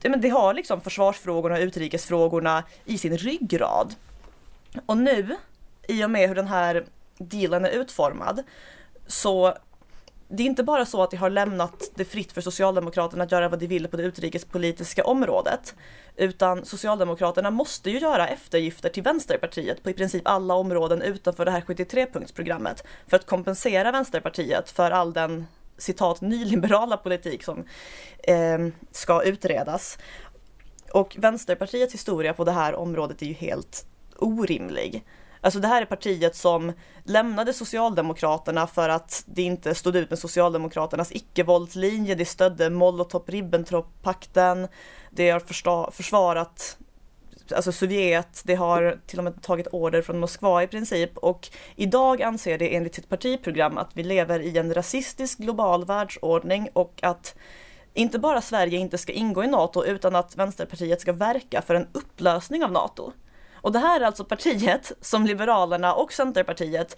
men det har liksom försvarsfrågorna och utrikesfrågorna i sin ryggrad. Och nu, i och med hur den här dealen är utformad, så det är inte bara så att det har lämnat det fritt för Socialdemokraterna att göra vad de vill på det utrikespolitiska området. Utan Socialdemokraterna måste ju göra eftergifter till Vänsterpartiet på i princip alla områden utanför det här 73-punktsprogrammet för att kompensera Vänsterpartiet för all den citat nyliberala politik som eh, ska utredas. Och Vänsterpartiets historia på det här området är ju helt orimlig. Alltså det här är partiet som lämnade Socialdemokraterna för att det inte stod ut med Socialdemokraternas icke-våldslinje. Det stödde Molotov-Ribbentrop-pakten. Det har försvarat alltså Sovjet, det har till och med tagit order från Moskva i princip och idag anser det enligt sitt partiprogram att vi lever i en rasistisk global världsordning och att inte bara Sverige inte ska ingå i NATO utan att Vänsterpartiet ska verka för en upplösning av NATO. Och det här är alltså partiet som Liberalerna och Centerpartiet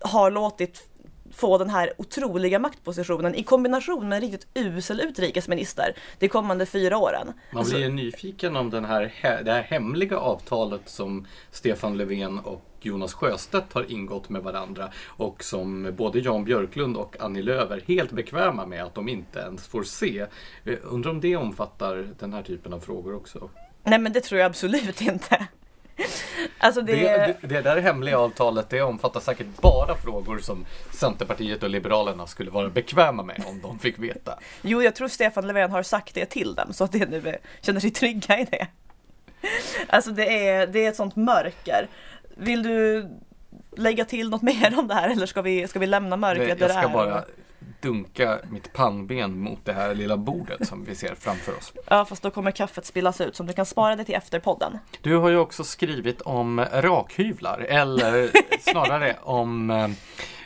har låtit få den här otroliga maktpositionen i kombination med en riktigt usel utrikesminister de kommande fyra åren. Man blir alltså, nyfiken om den här, det här hemliga avtalet som Stefan Löfven och Jonas Sjöstedt har ingått med varandra och som både Jan Björklund och Annie Lööf är helt bekväma med att de inte ens får se. Undrar om det omfattar den här typen av frågor också? Nej men det tror jag absolut inte. (laughs) Alltså det... Det, det, det där hemliga avtalet det omfattar säkert bara frågor som Centerpartiet och Liberalerna skulle vara bekväma med om de fick veta. Jo, jag tror Stefan Löfven har sagt det till dem så att de nu känner sig trygga i det. Alltså det är, det är ett sånt mörker. Vill du lägga till något (laughs) mer om det här eller ska vi, ska vi lämna mörkret är? Jag ska bara dunka mitt pannben mot det här lilla bordet som vi ser framför oss. (laughs) Ja, fast då kommer kaffet spillas ut så du kan spara det till efter podden. Du har ju också skrivit om rakhyvlar eller snarare om eh,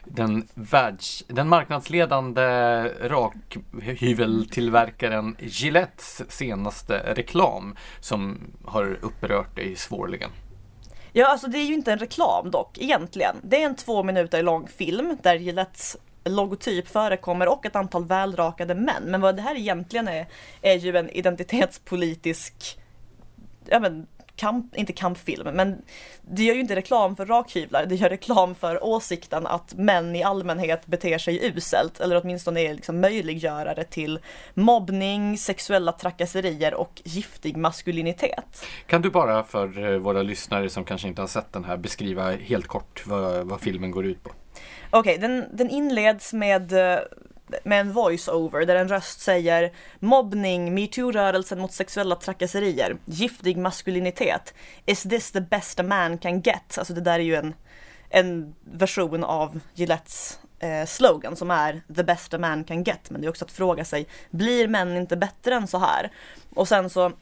den, världs, den marknadsledande rakhyveltillverkaren Gillettes senaste reklam som har upprört dig svårligen. Ja, alltså det är ju inte en reklam dock egentligen. Det är en två minuter lång film där Gillettes logotyp förekommer och ett antal välrakade män. Men vad det här egentligen är, är ju en identitetspolitisk ja, men, kamp, inte kampfilm, men det gör ju inte reklam för rakhyvlar, det gör reklam för åsikten att män i allmänhet beter sig uselt, eller åtminstone är liksom möjliggörare till mobbning, sexuella trakasserier och giftig maskulinitet. Kan du bara för eh, våra lyssnare som kanske inte har sett den här beskriva helt kort vad, vad filmen går ut på? Okej, okay, den, den inleds med eh, med en voice-over där en röst säger mobbning, metoo-rörelsen mot sexuella trakasserier, giftig maskulinitet, is this the best a man can get? Alltså det där är ju en, en version av Gillettes eh, slogan som är the best a man can get. Men det är också att fråga sig, blir män inte bättre än så här? Och sen så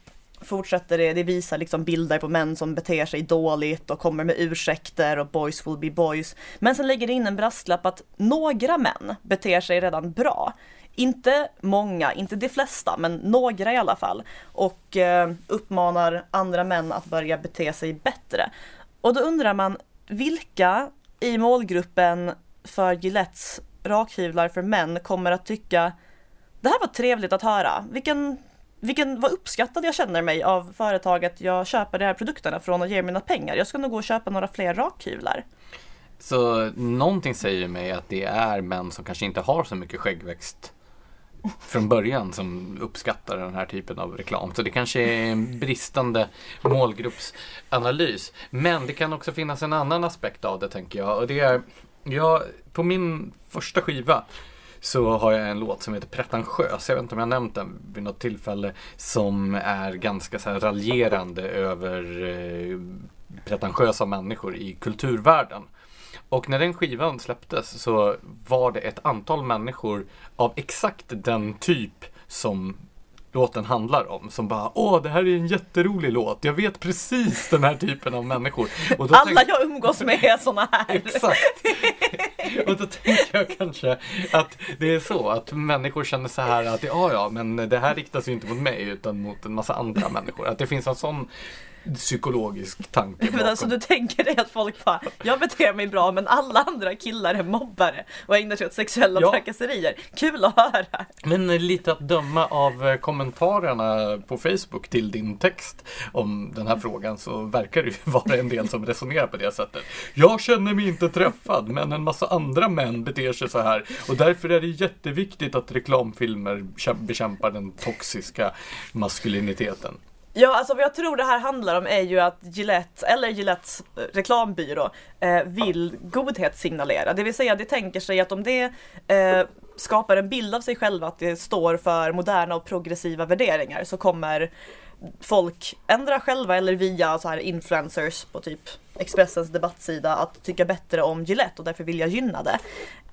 fortsätter det, det visar liksom bilder på män som beter sig dåligt och kommer med ursäkter och boys will be boys. Men sen lägger det in en brasklapp att några män beter sig redan bra. Inte många, inte de flesta, men några i alla fall. Och eh, uppmanar andra män att börja bete sig bättre. Och då undrar man, vilka i målgruppen för Gillettes rakhyvlar för män kommer att tycka det här var trevligt att höra. Vilken vilken, vad uppskattad jag känner mig av företaget jag köper de här produkterna från och ger mina pengar. Jag ska nog gå och köpa några fler rakhyvlar. Så någonting säger mig att det är män som kanske inte har så mycket skäggväxt från början som uppskattar den här typen av reklam. Så det kanske är en bristande målgruppsanalys. Men det kan också finnas en annan aspekt av det tänker jag. Och det är, jag, på min första skiva så har jag en låt som heter Pretentiös. Jag vet inte om jag nämnt den vid något tillfälle. Som är ganska så här raljerande över eh, pretentiösa människor i kulturvärlden. Och när den skivan släpptes så var det ett antal människor av exakt den typ som låten handlar om. Som bara, åh det här är en jätterolig låt. Jag vet precis den här typen av människor. Alla tänkte... jag umgås med är såna här. Exakt. Och då tänker jag kanske att det är så att människor känner så här att ja, ja, men det här riktas ju inte mot mig utan mot en massa andra människor. Att det finns en sån psykologisk tanke bakom. (laughs) Men alltså du tänker dig att folk bara, jag beter mig bra men alla andra killar är mobbare och ägnar sig åt sexuella ja. trakasserier. Kul att höra! Men lite att döma av eh, kommentarerna på Facebook till din text om den här frågan så verkar det ju (laughs) vara en del som resonerar på det sättet. Jag känner mig inte träffad men en massa andra män beter sig så här och därför är det jätteviktigt att reklamfilmer bekämpar den toxiska maskuliniteten. Ja, alltså vad jag tror det här handlar om är ju att Gillette, eller Gillettes eh, reklambyrå, eh, vill godhetssignalera. Det vill säga, det tänker sig att om det eh, skapar en bild av sig själva att det står för moderna och progressiva värderingar så kommer folk ändra själva eller via så här influencers på typ Expressens debattsida att tycka bättre om Gillette och därför vill jag gynna det.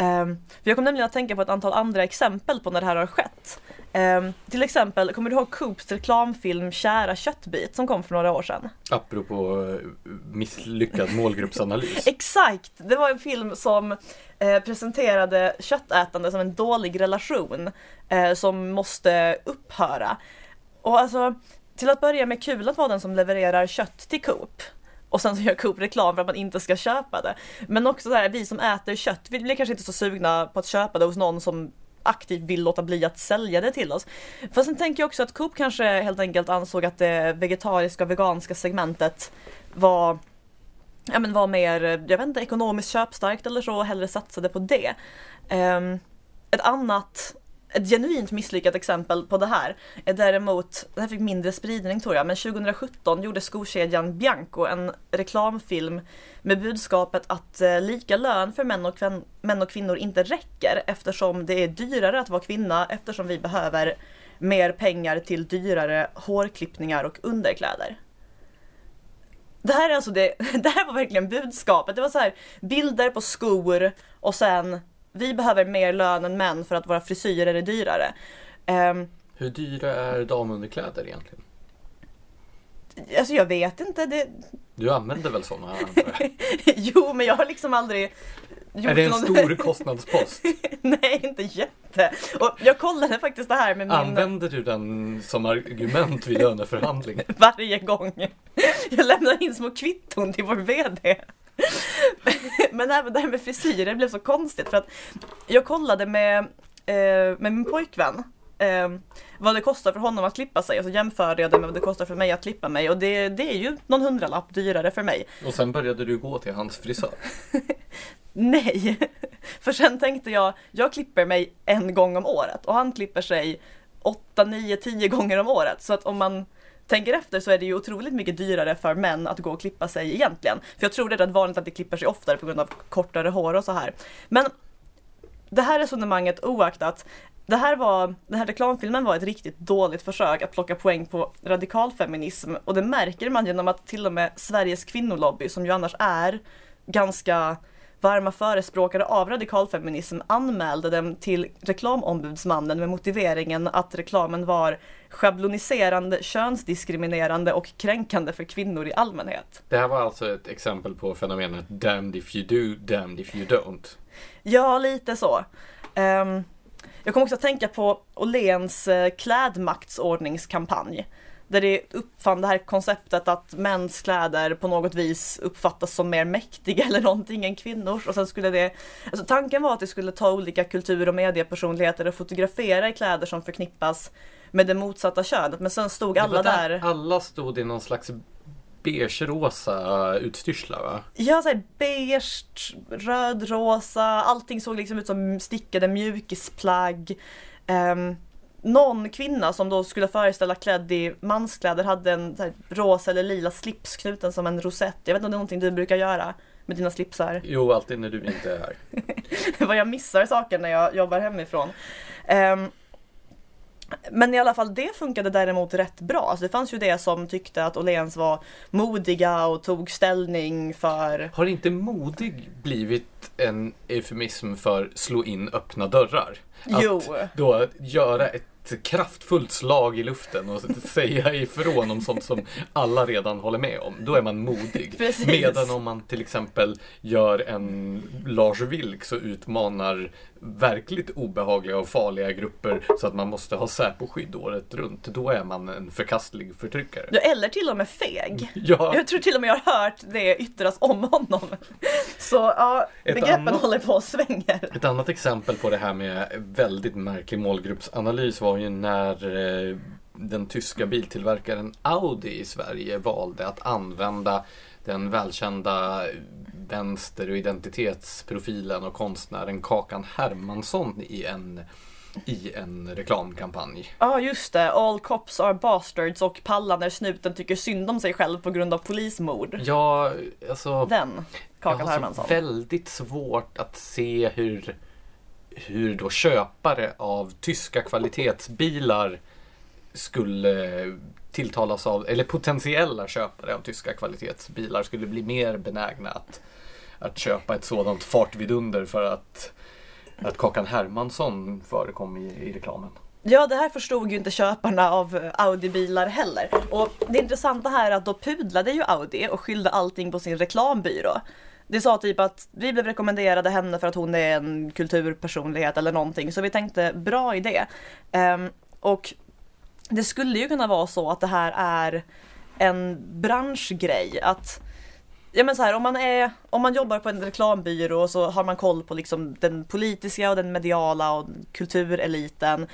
Um, för jag kom nämligen att tänka på ett antal andra exempel på när det här har skett. Um, till exempel, kommer du ihåg Coops reklamfilm Kära köttbit som kom för några år sedan? Apropå eh, misslyckad målgruppsanalys. (laughs) Exakt! Det var en film som eh, presenterade köttätande som en dålig relation eh, som måste upphöra. Och alltså, till att börja med kul att vara den som levererar kött till Coop och sen så gör Coop reklam för att man inte ska köpa det. Men också så här, vi som äter kött, vi blir kanske inte så sugna på att köpa det hos någon som aktivt vill låta bli att sälja det till oss. Fast sen tänker jag också att Coop kanske helt enkelt ansåg att det vegetariska och veganska segmentet var ja men var mer, jag vet inte, ekonomiskt köpstarkt eller så och hellre satsade på det. Um, ett annat ett genuint misslyckat exempel på det här är däremot, det här fick mindre spridning tror jag, men 2017 gjorde skokedjan Bianco en reklamfilm med budskapet att eh, lika lön för män och, män och kvinnor inte räcker eftersom det är dyrare att vara kvinna eftersom vi behöver mer pengar till dyrare hårklippningar och underkläder. Det här är alltså det, (laughs) det här var verkligen budskapet. Det var så här bilder på skor och sen vi behöver mer lön än män för att våra frisyrer är dyrare. Um, Hur dyra är damunderkläder egentligen? Alltså jag vet inte. Det... Du använder väl sådana? (laughs) jo, men jag har liksom aldrig gjort Är det en någon- stor kostnadspost? (laughs) Nej, inte jätte. Och jag kollade faktiskt det här med min... Använder du den som argument vid löneförhandling? (laughs) varje gång. Jag lämnar in små kvitton till vår VD. (laughs) Men även det här med frisyrer blev så konstigt för att jag kollade med, eh, med min pojkvän eh, vad det kostar för honom att klippa sig och så jämförde jag det med vad det kostar för mig att klippa mig och det, det är ju någon hundralapp dyrare för mig. Och sen började du gå till hans frisör. (laughs) Nej! (laughs) För sen tänkte jag, jag klipper mig en gång om året och han klipper sig 8, 9, 10 gånger om året. Så att om man tänker efter så är det ju otroligt mycket dyrare för män att gå och klippa sig egentligen. För jag tror det är rätt vanligt att de klipper sig oftare på grund av kortare hår och så här. Men det här resonemanget oaktat, det här var, den här reklamfilmen var ett riktigt dåligt försök att plocka poäng på radikalfeminism och det märker man genom att till och med Sveriges kvinnolobby, som ju annars är ganska varma förespråkare av radikalfeminism anmälde dem till reklamombudsmannen med motiveringen att reklamen var schabloniserande, könsdiskriminerande och kränkande för kvinnor i allmänhet. Det här var alltså ett exempel på fenomenet damned if you do, damned if you don't. Ja, lite så. Ehm, jag kommer också att tänka på Åhléns eh, klädmaktsordningskampanj. Där det uppfann det här konceptet att mäns kläder på något vis uppfattas som mer mäktiga (laughs) eller någonting än kvinnors. Och sen skulle det, alltså tanken var att det skulle ta olika kultur och mediepersonligheter och fotografera i kläder som förknippas med det motsatta könet. Men sen stod alla var där. Alla stod i någon slags beige-rosa utstyrslar va? Ja, såhär beige, röd-rosa, allting såg liksom ut som stickade mjukisplagg. Um, någon kvinna som då skulle föreställa klädd i manskläder hade en här, rosa eller lila slips knuten som en rosett. Jag vet inte om det är någonting du brukar göra med dina slipsar. Jo, alltid när du inte är här. (laughs) Vad jag missar saker när jag jobbar hemifrån. Ehm, men i alla fall det funkade däremot rätt bra. Alltså det fanns ju det som tyckte att Åhléns var modiga och tog ställning för Har inte modig blivit en eufemism för slå in öppna dörrar? Att Jo. då göra ett kraftfullt slag i luften och säga ifrån om sånt som alla redan håller med om. Då är man modig. (laughs) Precis. Medan om man till exempel gör en Lars Vilks och utmanar verkligt obehagliga och farliga grupper så att man måste ha Säpo-skydd året runt. Då är man en förkastlig förtryckare. Ja, eller till och med feg. Ja, Jag tror till och med jag har hört det yttras om honom. Så ja, Ett begreppen annat- håller på och svänger. Ett annat exempel på det här med väldigt märklig målgruppsanalys var ju när eh, den tyska biltillverkaren Audi i Sverige valde att använda den välkända vänster och identitetsprofilen och konstnären Kakan Hermansson i en, i en reklamkampanj. Ja just det, all cops are bastards och palla när snuten tycker synd om sig själv på grund av polismord. Ja, alltså Den, jag Kakan har Hermansson. så väldigt svårt att se hur, hur då köpare av tyska kvalitetsbilar skulle tilltalas av, eller potentiella köpare av tyska kvalitetsbilar skulle bli mer benägna att, att köpa ett sådant fartvidunder för att, att Kakan Hermansson förekom i, i reklamen. Ja, det här förstod ju inte köparna av Audi-bilar heller. Och det intressanta här är att då pudlade ju Audi och skyllde allting på sin reklambyrå. Det sa typ att vi blev rekommenderade henne för att hon är en kulturpersonlighet eller någonting, så vi tänkte bra idé. Um, och det skulle ju kunna vara så att det här är en branschgrej, att Ja men så här, om man, är, om man jobbar på en reklambyrå så har man koll på liksom den politiska och den mediala och kultureliten.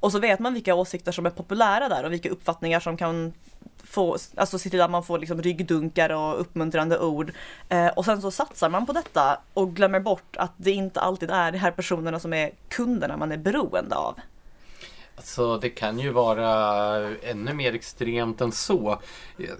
Och så vet man vilka åsikter som är populära där och vilka uppfattningar som kan få, alltså se till att man får liksom ryggdunkar och uppmuntrande ord. Eh, och sen så satsar man på detta och glömmer bort att det inte alltid är de här personerna som är kunderna man är beroende av. Alltså det kan ju vara ännu mer extremt än så.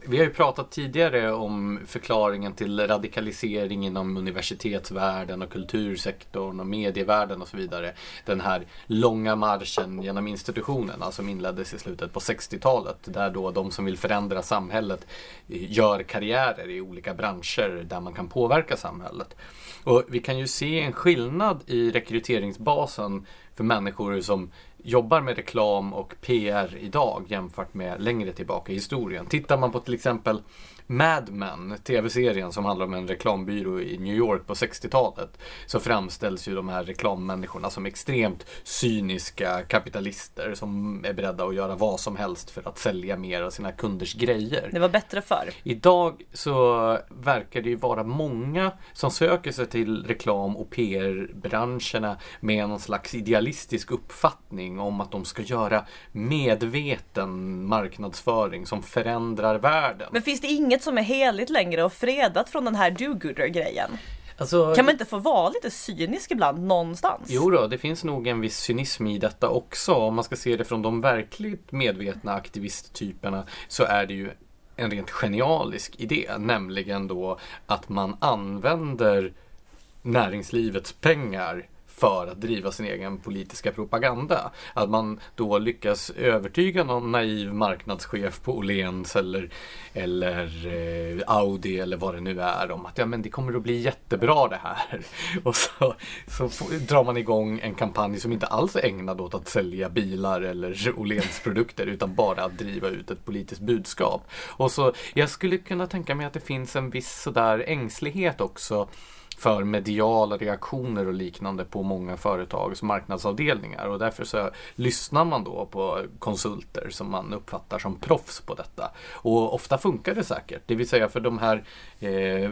Vi har ju pratat tidigare om förklaringen till radikalisering inom universitetsvärlden och kultursektorn och medievärlden och så vidare. Den här långa marschen genom institutionerna alltså som inleddes i slutet på 60-talet där då de som vill förändra samhället gör karriärer i olika branscher där man kan påverka samhället. Och vi kan ju se en skillnad i rekryteringsbasen för människor som jobbar med reklam och PR idag jämfört med längre tillbaka i historien. Tittar man på till exempel Mad Men, tv-serien som handlar om en reklambyrå i New York på 60-talet, så framställs ju de här reklammänniskorna som extremt cyniska kapitalister som är beredda att göra vad som helst för att sälja mer av sina kunders grejer. Det var bättre förr. Idag så verkar det ju vara många som söker sig till reklam och PR-branscherna med någon slags idealistisk uppfattning om att de ska göra medveten marknadsföring som förändrar världen. Men finns det inget som är heligt längre och fredat från den här do-gooder-grejen? Alltså, Kan man inte få vara lite cynisk ibland någonstans? Jo då, det finns nog en viss cynism i detta också. Om man ska se det från de verkligt medvetna aktivisttyperna så är det ju en rent genialisk idé, nämligen då att man använder näringslivets pengar för att driva sin egen politiska propaganda. Att man då lyckas övertyga någon naiv marknadschef på Åhléns eller, eller eh, Audi eller vad det nu är om att ja, men det kommer att bli jättebra det här. (laughs) Och så, så drar man igång en kampanj som inte alls är ägnad åt att sälja bilar eller Åhléns produkter utan bara att driva ut ett politiskt budskap. Och så, jag skulle kunna tänka mig att det finns en viss sådär ängslighet också för mediala reaktioner och liknande på många företags marknadsavdelningar och därför så lyssnar man då på konsulter som man uppfattar som proffs på detta. Och ofta funkar det säkert, det vill säga för de här eh,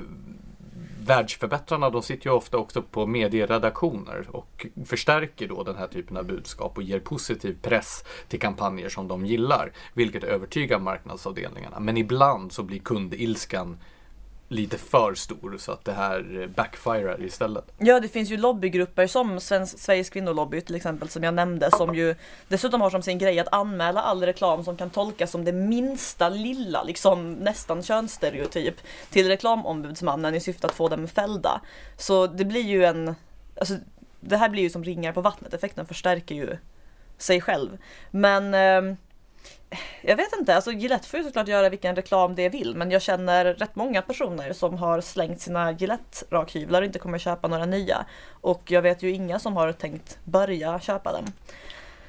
världsförbättrarna de sitter ju ofta också på medieredaktioner och förstärker då den här typen av budskap och ger positiv press till kampanjer som de gillar, vilket övertygar marknadsavdelningarna. Men ibland så blir kundilskan lite för stor så att det här eh, backfirar istället. Ja, det finns ju lobbygrupper som Svensk, Sveriges kvinnolobby till exempel som jag nämnde som ju dessutom har som sin grej att anmäla all reklam som kan tolkas som det minsta lilla, liksom nästan könsstereotyp till reklamombudsmannen i syfte att få dem fällda. Så det blir ju en, alltså det här blir ju som ringar på vattnet, effekten förstärker ju sig själv. Men eh, jag vet inte, alltså Gillette får ju såklart göra vilken reklam det vill men jag känner rätt många personer som har slängt sina Gillette-rakhyvlar och inte kommer köpa några nya. Och jag vet ju inga som har tänkt börja köpa dem.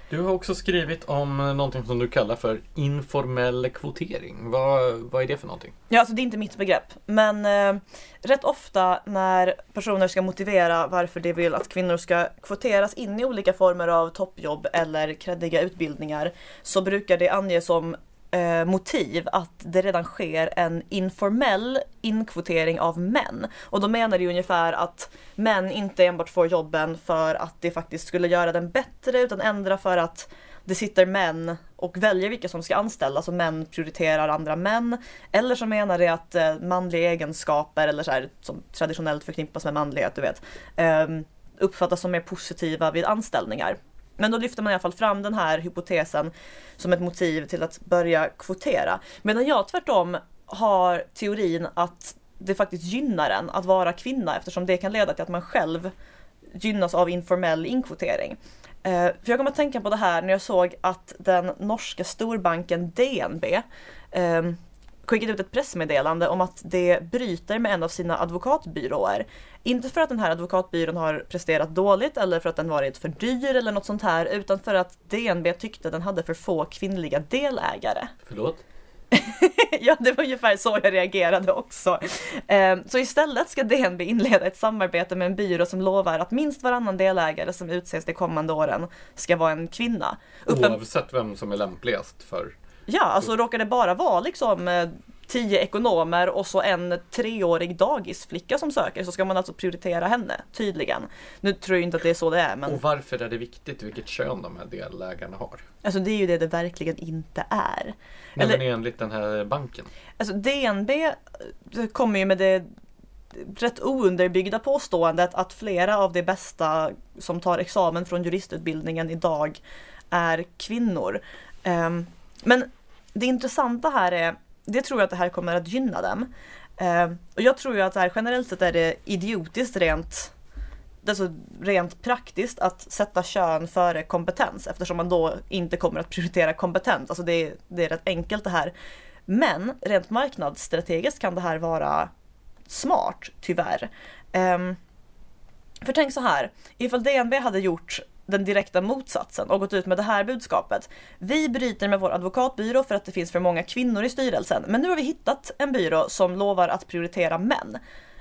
Du har också skrivit om någonting som du kallar för informell kvotering. Vad, vad är det för någonting? Ja, alltså det är inte mitt begrepp. Men eh, rätt ofta när personer ska motivera varför de vill att kvinnor ska kvoteras in i olika former av toppjobb eller kreddiga utbildningar så brukar det anges som eh, motiv att det redan sker en informell inkvotering av män. Och då menar det ungefär att män inte enbart får jobben för att det faktiskt skulle göra den bättre utan ändra för att det sitter män och väljer vilka som ska anställas och män prioriterar andra män. Eller så menar det att eh, manliga egenskaper eller så här, som traditionellt förknippas med manlighet, du vet, eh, uppfattas som mer positiva vid anställningar. Men då lyfter man i alla fall fram den här hypotesen som ett motiv till att börja kvotera. Medan jag tvärtom har teorin att det faktiskt gynnar en att vara kvinna eftersom det kan leda till att man själv gynnas av informell inkvotering. Eh, för jag kommer att tänka på det här när jag såg att den norska storbanken DNB eh, skickat ut ett pressmeddelande om att det bryter med en av sina advokatbyråer. Inte för att den här advokatbyrån har presterat dåligt eller för att den varit för dyr eller något sånt här utan för att DNB tyckte den hade för få kvinnliga delägare. Förlåt? (laughs) ja, det var ungefär så jag reagerade också. Ehm, så istället ska DNB inleda ett samarbete med en byrå som lovar att minst varannan delägare som utses de kommande åren ska vara en kvinna. Uppen... Oavsett vem som är lämpligast för Ja, alltså råkar det bara vara liksom eh, tio ekonomer och så en treårig dagisflicka som söker så ska man alltså prioritera henne, tydligen. Nu tror jag inte att det är så det är men... Och varför är det viktigt vilket kön de här delägarna har? Alltså det är ju det det verkligen inte är. Nej, Eller- men enligt den här banken. Alltså DNB eh, kommer ju med det rätt ounderbyggda påståendet att flera av de bästa som tar examen från juristutbildningen idag är kvinnor. Ehm, men det intressanta här är, det tror jag att det här kommer att gynna dem. Eh, och jag tror ju att det här generellt sett är det idiotiskt rent alltså rent praktiskt att sätta kön före kompetens eftersom man då inte kommer att prioritera kompetens. Alltså det är, det är rätt enkelt det här. Men rent marknadsstrategiskt kan det här vara smart, tyvärr. Ehm, för tänk så här, ifall DNB hade gjort den direkta motsatsen och gått ut med det här budskapet. Vi bryter med vår advokatbyrå för att det finns för många kvinnor i styrelsen, men nu har vi hittat en byrå som lovar att prioritera män.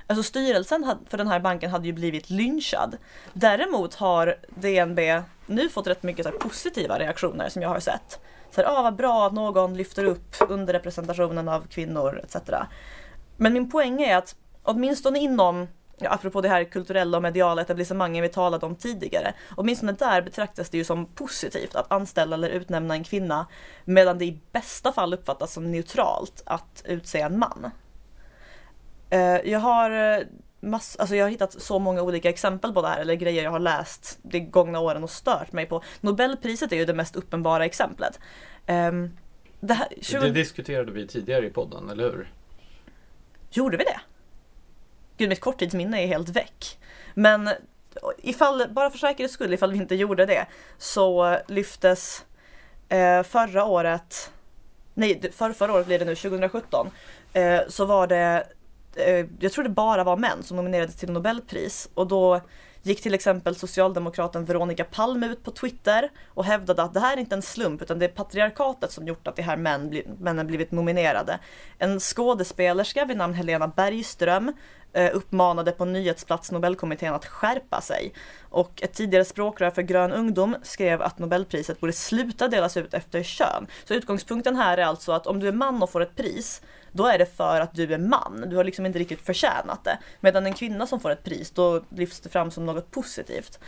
Alltså styrelsen för den här banken hade ju blivit lynchad. Däremot har DNB nu fått rätt mycket så positiva reaktioner som jag har sett. Så här, ah, vad bra att någon lyfter upp underrepresentationen av kvinnor etc. Men min poäng är att åtminstone inom ja, apropå det här kulturella och mediala etablissemangen vi talade om tidigare. Åtminstone där betraktas det ju som positivt att anställa eller utnämna en kvinna medan det i bästa fall uppfattas som neutralt att utse en man. Eh, jag har eh, mass, alltså jag har hittat så många olika exempel på det här, eller grejer jag har läst de gångna åren och stört mig på. Nobelpriset är ju det mest uppenbara exemplet. Um, det, här, 20... det diskuterade vi tidigare i podden, eller hur? Gjorde vi det? Gud, mitt korttidsminne är helt väck. Men ifall, bara för säkerhets skull, ifall vi inte gjorde det, så lyftes eh, förra året, nej, för, förra året blir det nu, 2017, eh, så var det Eh, jag tror det bara var män som nominerades till Nobelpris och då gick till exempel socialdemokraten Veronica Palm ut på Twitter och hävdade att det här är inte en slump utan det är patriarkatet som gjort att de här män, männen blivit nominerade. En skådespelerska vid namn Helena Bergström Eh, uppmanade på nyhetsplats Nobelkommittén att skärpa sig. Och ett tidigare språkrör för Grön ungdom skrev att Nobelpriset borde sluta delas ut efter kön. Så utgångspunkten här är alltså att om du är man och får ett pris då är det för att du är man. Du har liksom inte riktigt förtjänat det. Medan en kvinna som får ett pris, då lyfts det fram som något positivt.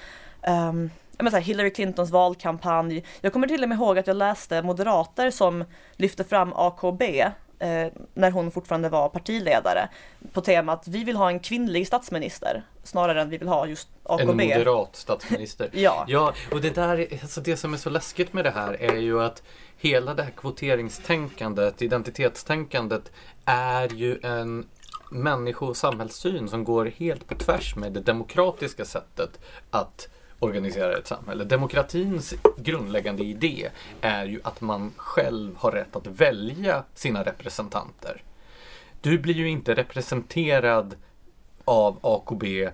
Ehm, um, men så här, Hillary Clintons valkampanj. Jag kommer till och med ihåg att jag läste moderater som lyfte fram AKB när hon fortfarande var partiledare på temat vi vill ha en kvinnlig statsminister snarare än vi vill ha just AKB. En moderat statsminister. (laughs) ja. ja, och det där, alltså det som är så läskigt med det här är ju att hela det här kvoteringstänkandet, identitetstänkandet är ju en människo och samhällssyn som går helt på tvärs med det demokratiska sättet att organiserar ett samhälle. Demokratins grundläggande idé är ju att man själv har rätt att välja sina representanter. Du blir ju inte representerad av AKB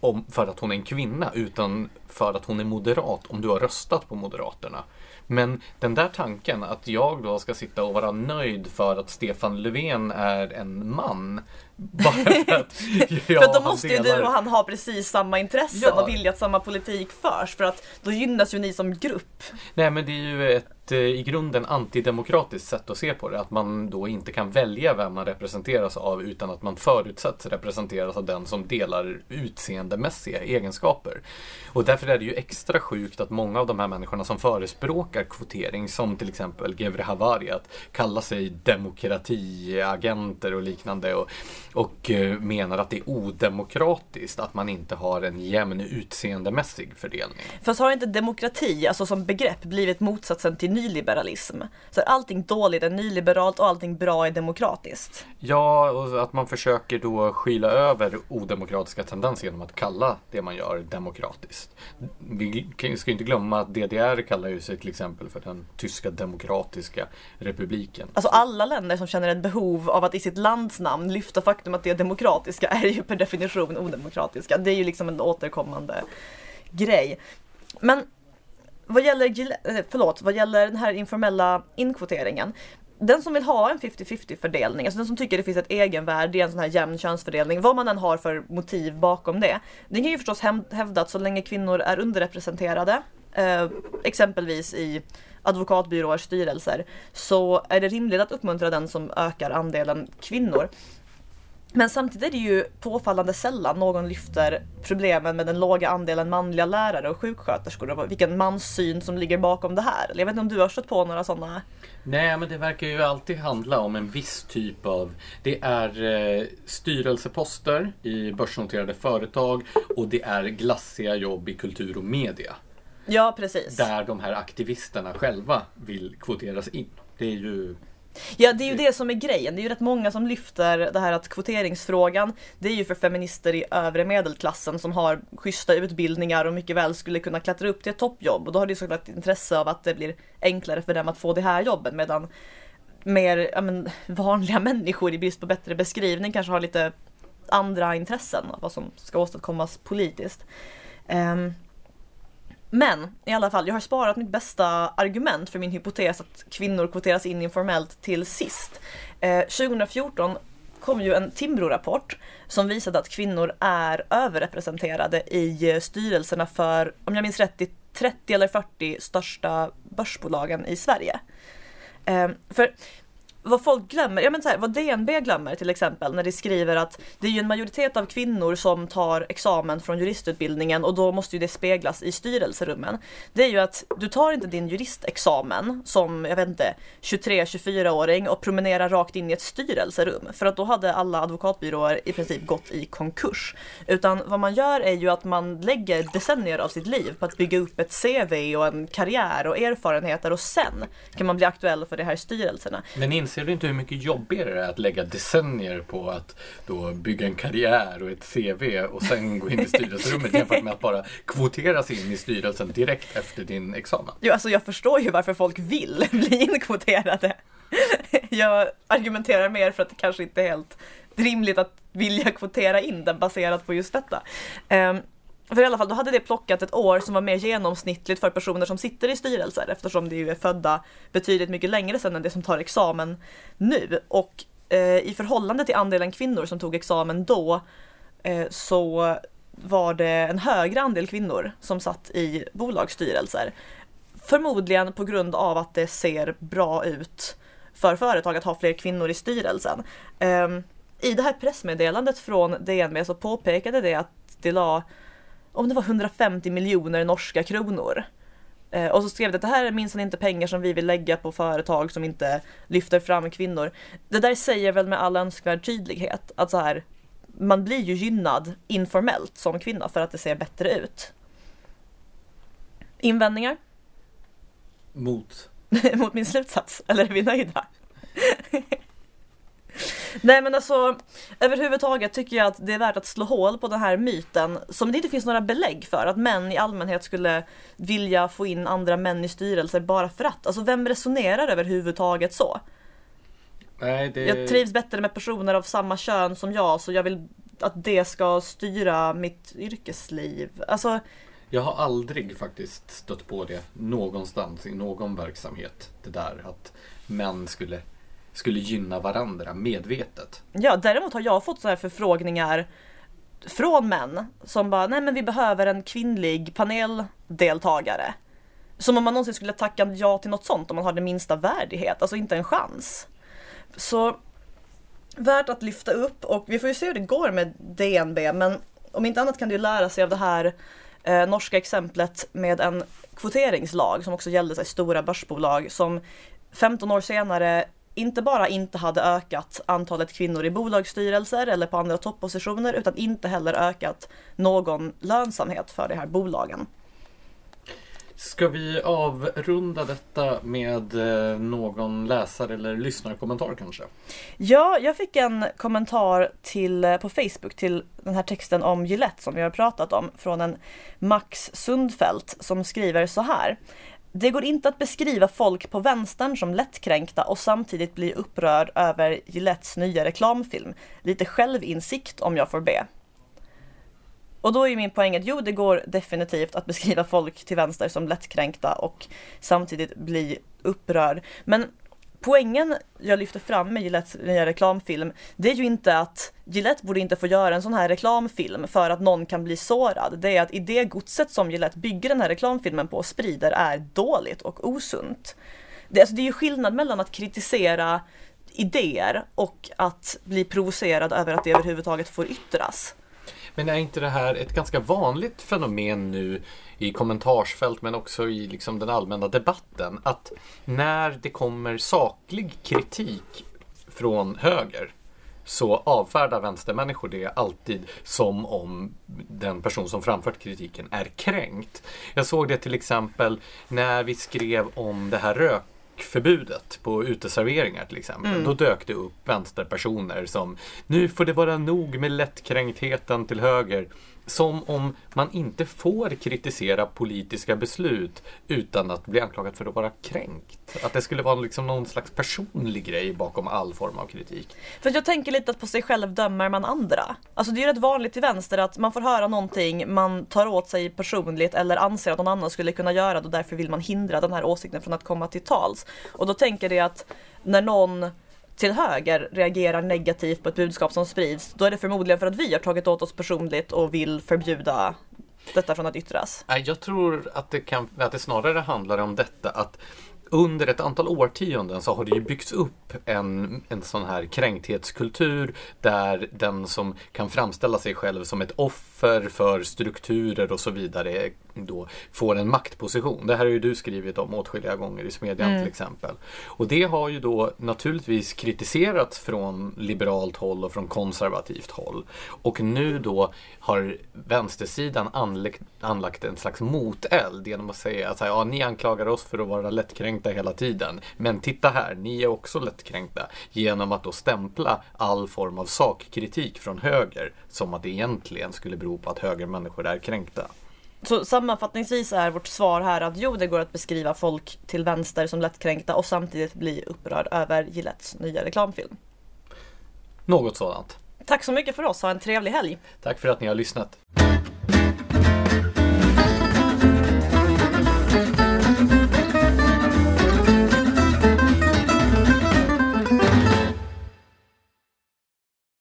om, för att hon är en kvinna utan för att hon är moderat om du har röstat på Moderaterna. Men den där tanken att jag då ska sitta och vara nöjd för att Stefan Löfven är en man. Bara för att (laughs) För då måste ju du och han ha precis samma intressen ja. och vilja att samma politik förs. För att då gynnas ju ni som grupp. Nej men det är ju ett Eh, I grunden antidemokratiskt sätt att se på det. Att man då inte kan välja vem man representeras av utan att man förutsätts representeras av den som delar utseendemässiga egenskaper. Och därför är det ju extra sjukt att många av de här människorna som förespråkar kvotering, som till exempel Gevre Havari, att kalla sig demokratiagenter och liknande och, och eh, menar att det är odemokratiskt att man inte har en jämn utseendemässig fördelning. Fast har inte demokrati, alltså som begrepp, blivit motsatsen till nyliberalism. Så allting dåligt är nyliberalt och allting bra är demokratiskt. Ja, och att man försöker då skyla över odemokratiska tendenser genom att kalla det man gör demokratiskt. Vi ska inte glömma att DDR kallar ju sig till exempel för den tyska demokratiska republiken. Alltså alla länder som känner ett behov av att i sitt lands namn lyfta faktum att det är demokratiska är ju per definition odemokratiska. Det är ju liksom en återkommande grej. Men vad gäller, eh, förlåt, vad gäller den här informella inkvoteringen. Den som vill ha en 50-50 fördelning, alltså den som tycker det finns ett egenvärde i en sån här jämn könsfördelning, vad man än har för motiv bakom det. Den kan ju förstås hävda att så länge kvinnor är underrepresenterade, eh, exempelvis i advokatbyråers styrelser, så är det rimligt att uppmuntra den som ökar andelen kvinnor. Men samtidigt är det ju påfallande sällan någon lyfter problemen med den låga andelen manliga lärare och sjuksköterskor och vilken manssyn som ligger bakom det här. Jag vet inte om du har stött på några sådana? Nej, men det verkar ju alltid handla om en viss typ av... Det är eh, styrelseposter i börsnoterade företag och det är glassiga jobb i kultur och media. Ja, precis. Där de här aktivisterna själva vill kvoteras in. Det är ju Ja, det är ju det som är grejen. Det är ju rätt många som lyfter det här att kvoteringsfrågan, det är ju för feminister i övre medelklassen som har schyssta utbildningar och mycket väl skulle kunna klättra upp till ett toppjobb. Och då har det ju såklart intresse av att det blir enklare för dem att få det här jobben medan mer ja, men, vanliga (laughs) människor i brist på bättre beskrivning kanske har lite andra intressen av vad som ska åstadkommas politiskt. Um, men i alla fall, jag har sparat mitt bästa argument för min hypotes att kvinnor kvoteras in informellt till sist. Eh, 2014 kom ju en Timbro-rapport som visade att kvinnor är överrepresenterade i eh, styrelserna för, om jag minns rätt, de 30 eller 40 största börsbolagen i Sverige. Eh, för vad folk glömmer, ja men så här, vad DNB glömmer till exempel när de skriver att det är ju en majoritet av kvinnor som tar examen från juristutbildningen och då måste ju det speglas i styrelserummen. Det är ju att du tar inte din juristexamen som, jag vet inte, 23-24-åring och promenerar rakt in i ett styrelserum för att då hade alla advokatbyråer i princip gått i konkurs. Utan vad man gör är ju att man lägger decennier av sitt liv på att bygga upp ett CV och en karriär och erfarenheter och sen kan man bli aktuell för de här styrelserna. Men inser du inte hur mycket jobbigare det är att lägga decennier på att då bygga en karriär och ett CV och sen gå in i (laughs) styrelserummet jämfört med att bara kvoteras in i styrelsen direkt efter din examen? Jo, alltså jag förstår ju varför folk vill (laughs) bli inkvoterade. Jag argumenterar mer för att det kanske inte är helt rimligt att vilja kvotera in den baserat på just detta. För i alla fall, då hade det plockat ett år som var mer genomsnittligt för personer som sitter i styrelser eftersom de ju är födda betydligt mycket längre sedan än det som tar examen nu. Och eh, i förhållande till andelen kvinnor som tog examen då eh, så var det en högre andel kvinnor som satt i bolagsstyrelser. Förmodligen på grund av att det ser bra ut för företag att ha fler kvinnor i styrelsen. Eh, I det här pressmeddelandet från DNB så påpekade det att det la om det var 150 miljoner norska kronor. Eh, och så skrev det att det här är minsann inte pengar som vi vill lägga på företag som inte lyfter fram kvinnor. Det där säger väl med all önskvärd tydlighet att så här, man blir ju gynnad informellt som kvinna för att det ser bättre ut. Invändningar? Mot? (laughs) Mot min slutsats? Eller är vi nöjda? (laughs) Nej men alltså överhuvudtaget tycker jag att det är värt att slå hål på den här myten som det inte finns några belägg för att män i allmänhet skulle vilja få in andra män i styrelser bara för att. Alltså vem resonerar överhuvudtaget så? Nej, det... Jag trivs bättre med personer av samma kön som jag så jag vill att det ska styra mitt yrkesliv. Alltså jag har aldrig faktiskt stött på det någonstans i någon verksamhet. Det där att män skulle skulle gynna varandra medvetet. Ja, däremot har jag fått så här förfrågningar från män som bara, nej men vi behöver en kvinnlig paneldeltagare. Som om man någonsin skulle tacka ja till något sånt om man har den minsta värdighet, alltså inte en chans. Så värt att lyfta upp och vi får ju se hur det går med DNB men om inte annat kan du lära sig av det här eh, norska exemplet med en kvoteringslag som också gällde sig stora börsbolag som 15 år senare inte bara inte hade ökat antalet kvinnor i bolagsstyrelser eller på andra toppositioner utan inte heller ökat någon lönsamhet för de här bolagen. Ska vi avrunda detta med eh, någon läsare eller lyssnarkommentar kanske? Ja, jag fick en kommentar till, eh, på Facebook till den här texten om Gillette som vi har pratat om från en Max Sundfält som skriver så här. Det går inte att beskriva folk på vänstern som lättkränkta och samtidigt bli upprörd över Gillettes nya reklamfilm. Lite självinsikt om jag får be. Och då är min poäng att jo, det går definitivt att beskriva folk till vänster som lättkränkta och samtidigt bli upprörd. Men poängen jag lyfter fram med Gillettes nya reklamfilm, det är ju inte att Gillette borde inte få göra en sån här reklamfilm för att någon kan bli sårad. Det är att idégodset som Gillette bygger den här reklamfilmen på och sprider är dåligt och osunt. Det, alltså, det är ju skillnad mellan att kritisera idéer och att bli provocerad över att det överhuvudtaget får yttras. Men är inte det här ett ganska vanligt fenomen nu i kommentarsfält men också i liksom den allmänna debatten? Att när det kommer saklig kritik från höger så avfärdar vänstermänniskor det alltid som om den person som framfört kritiken är kränkt. Jag såg det till exempel när vi skrev om det här rök förbudet på uteserveringar till exempel. Mm. Då dök det upp vänsterpersoner som Nu får det vara nog med lättkränktheten till höger som om man inte får kritisera politiska beslut utan att bli anklagad för att vara kränkt. Att det skulle vara liksom någon slags personlig grej bakom all form av kritik. För jag tänker lite att på sig själv dömer man andra. Alltså det är ju rätt vanligt till vänster att man får höra någonting, man tar åt sig personligt eller anser att någon annan skulle kunna göra det och därför vill man hindra den här åsikten från att komma till tals. Och då tänker jag att när någon till höger reagerar negativt på ett budskap som sprids, då är det förmodligen för att vi har tagit åt oss personligt och vill förbjuda detta från att yttras. Jag tror att det, kan, att det snarare handlar om detta att under ett antal årtionden så har det ju byggts upp en, en sån här kränkthetskultur där den som kan framställa sig själv som ett offer för strukturer och så vidare då får en maktposition. Det här har ju du skrivit om åtskilliga gånger i Smedjan mm. till exempel. Och det har ju då naturligtvis kritiserats från liberalt håll och från konservativt håll. Och nu då har vänstersidan anlagt, anlagt en slags moteld genom att säga att ja, ni anklagar oss för att vara lättkränkta hela tiden. Men titta här, ni är också lättkränkta. Genom att då stämpla all form av sakkritik från höger som att det egentligen skulle bero på att högermänniskor är kränkta. Så sammanfattningsvis är vårt svar här att jo, det går att beskriva folk till vänster som lättkränkta och samtidigt bli upprörd över Gillettes nya reklamfilm. Något sådant. Tack så mycket för oss, ha en trevlig helg. Tack för att ni har lyssnat.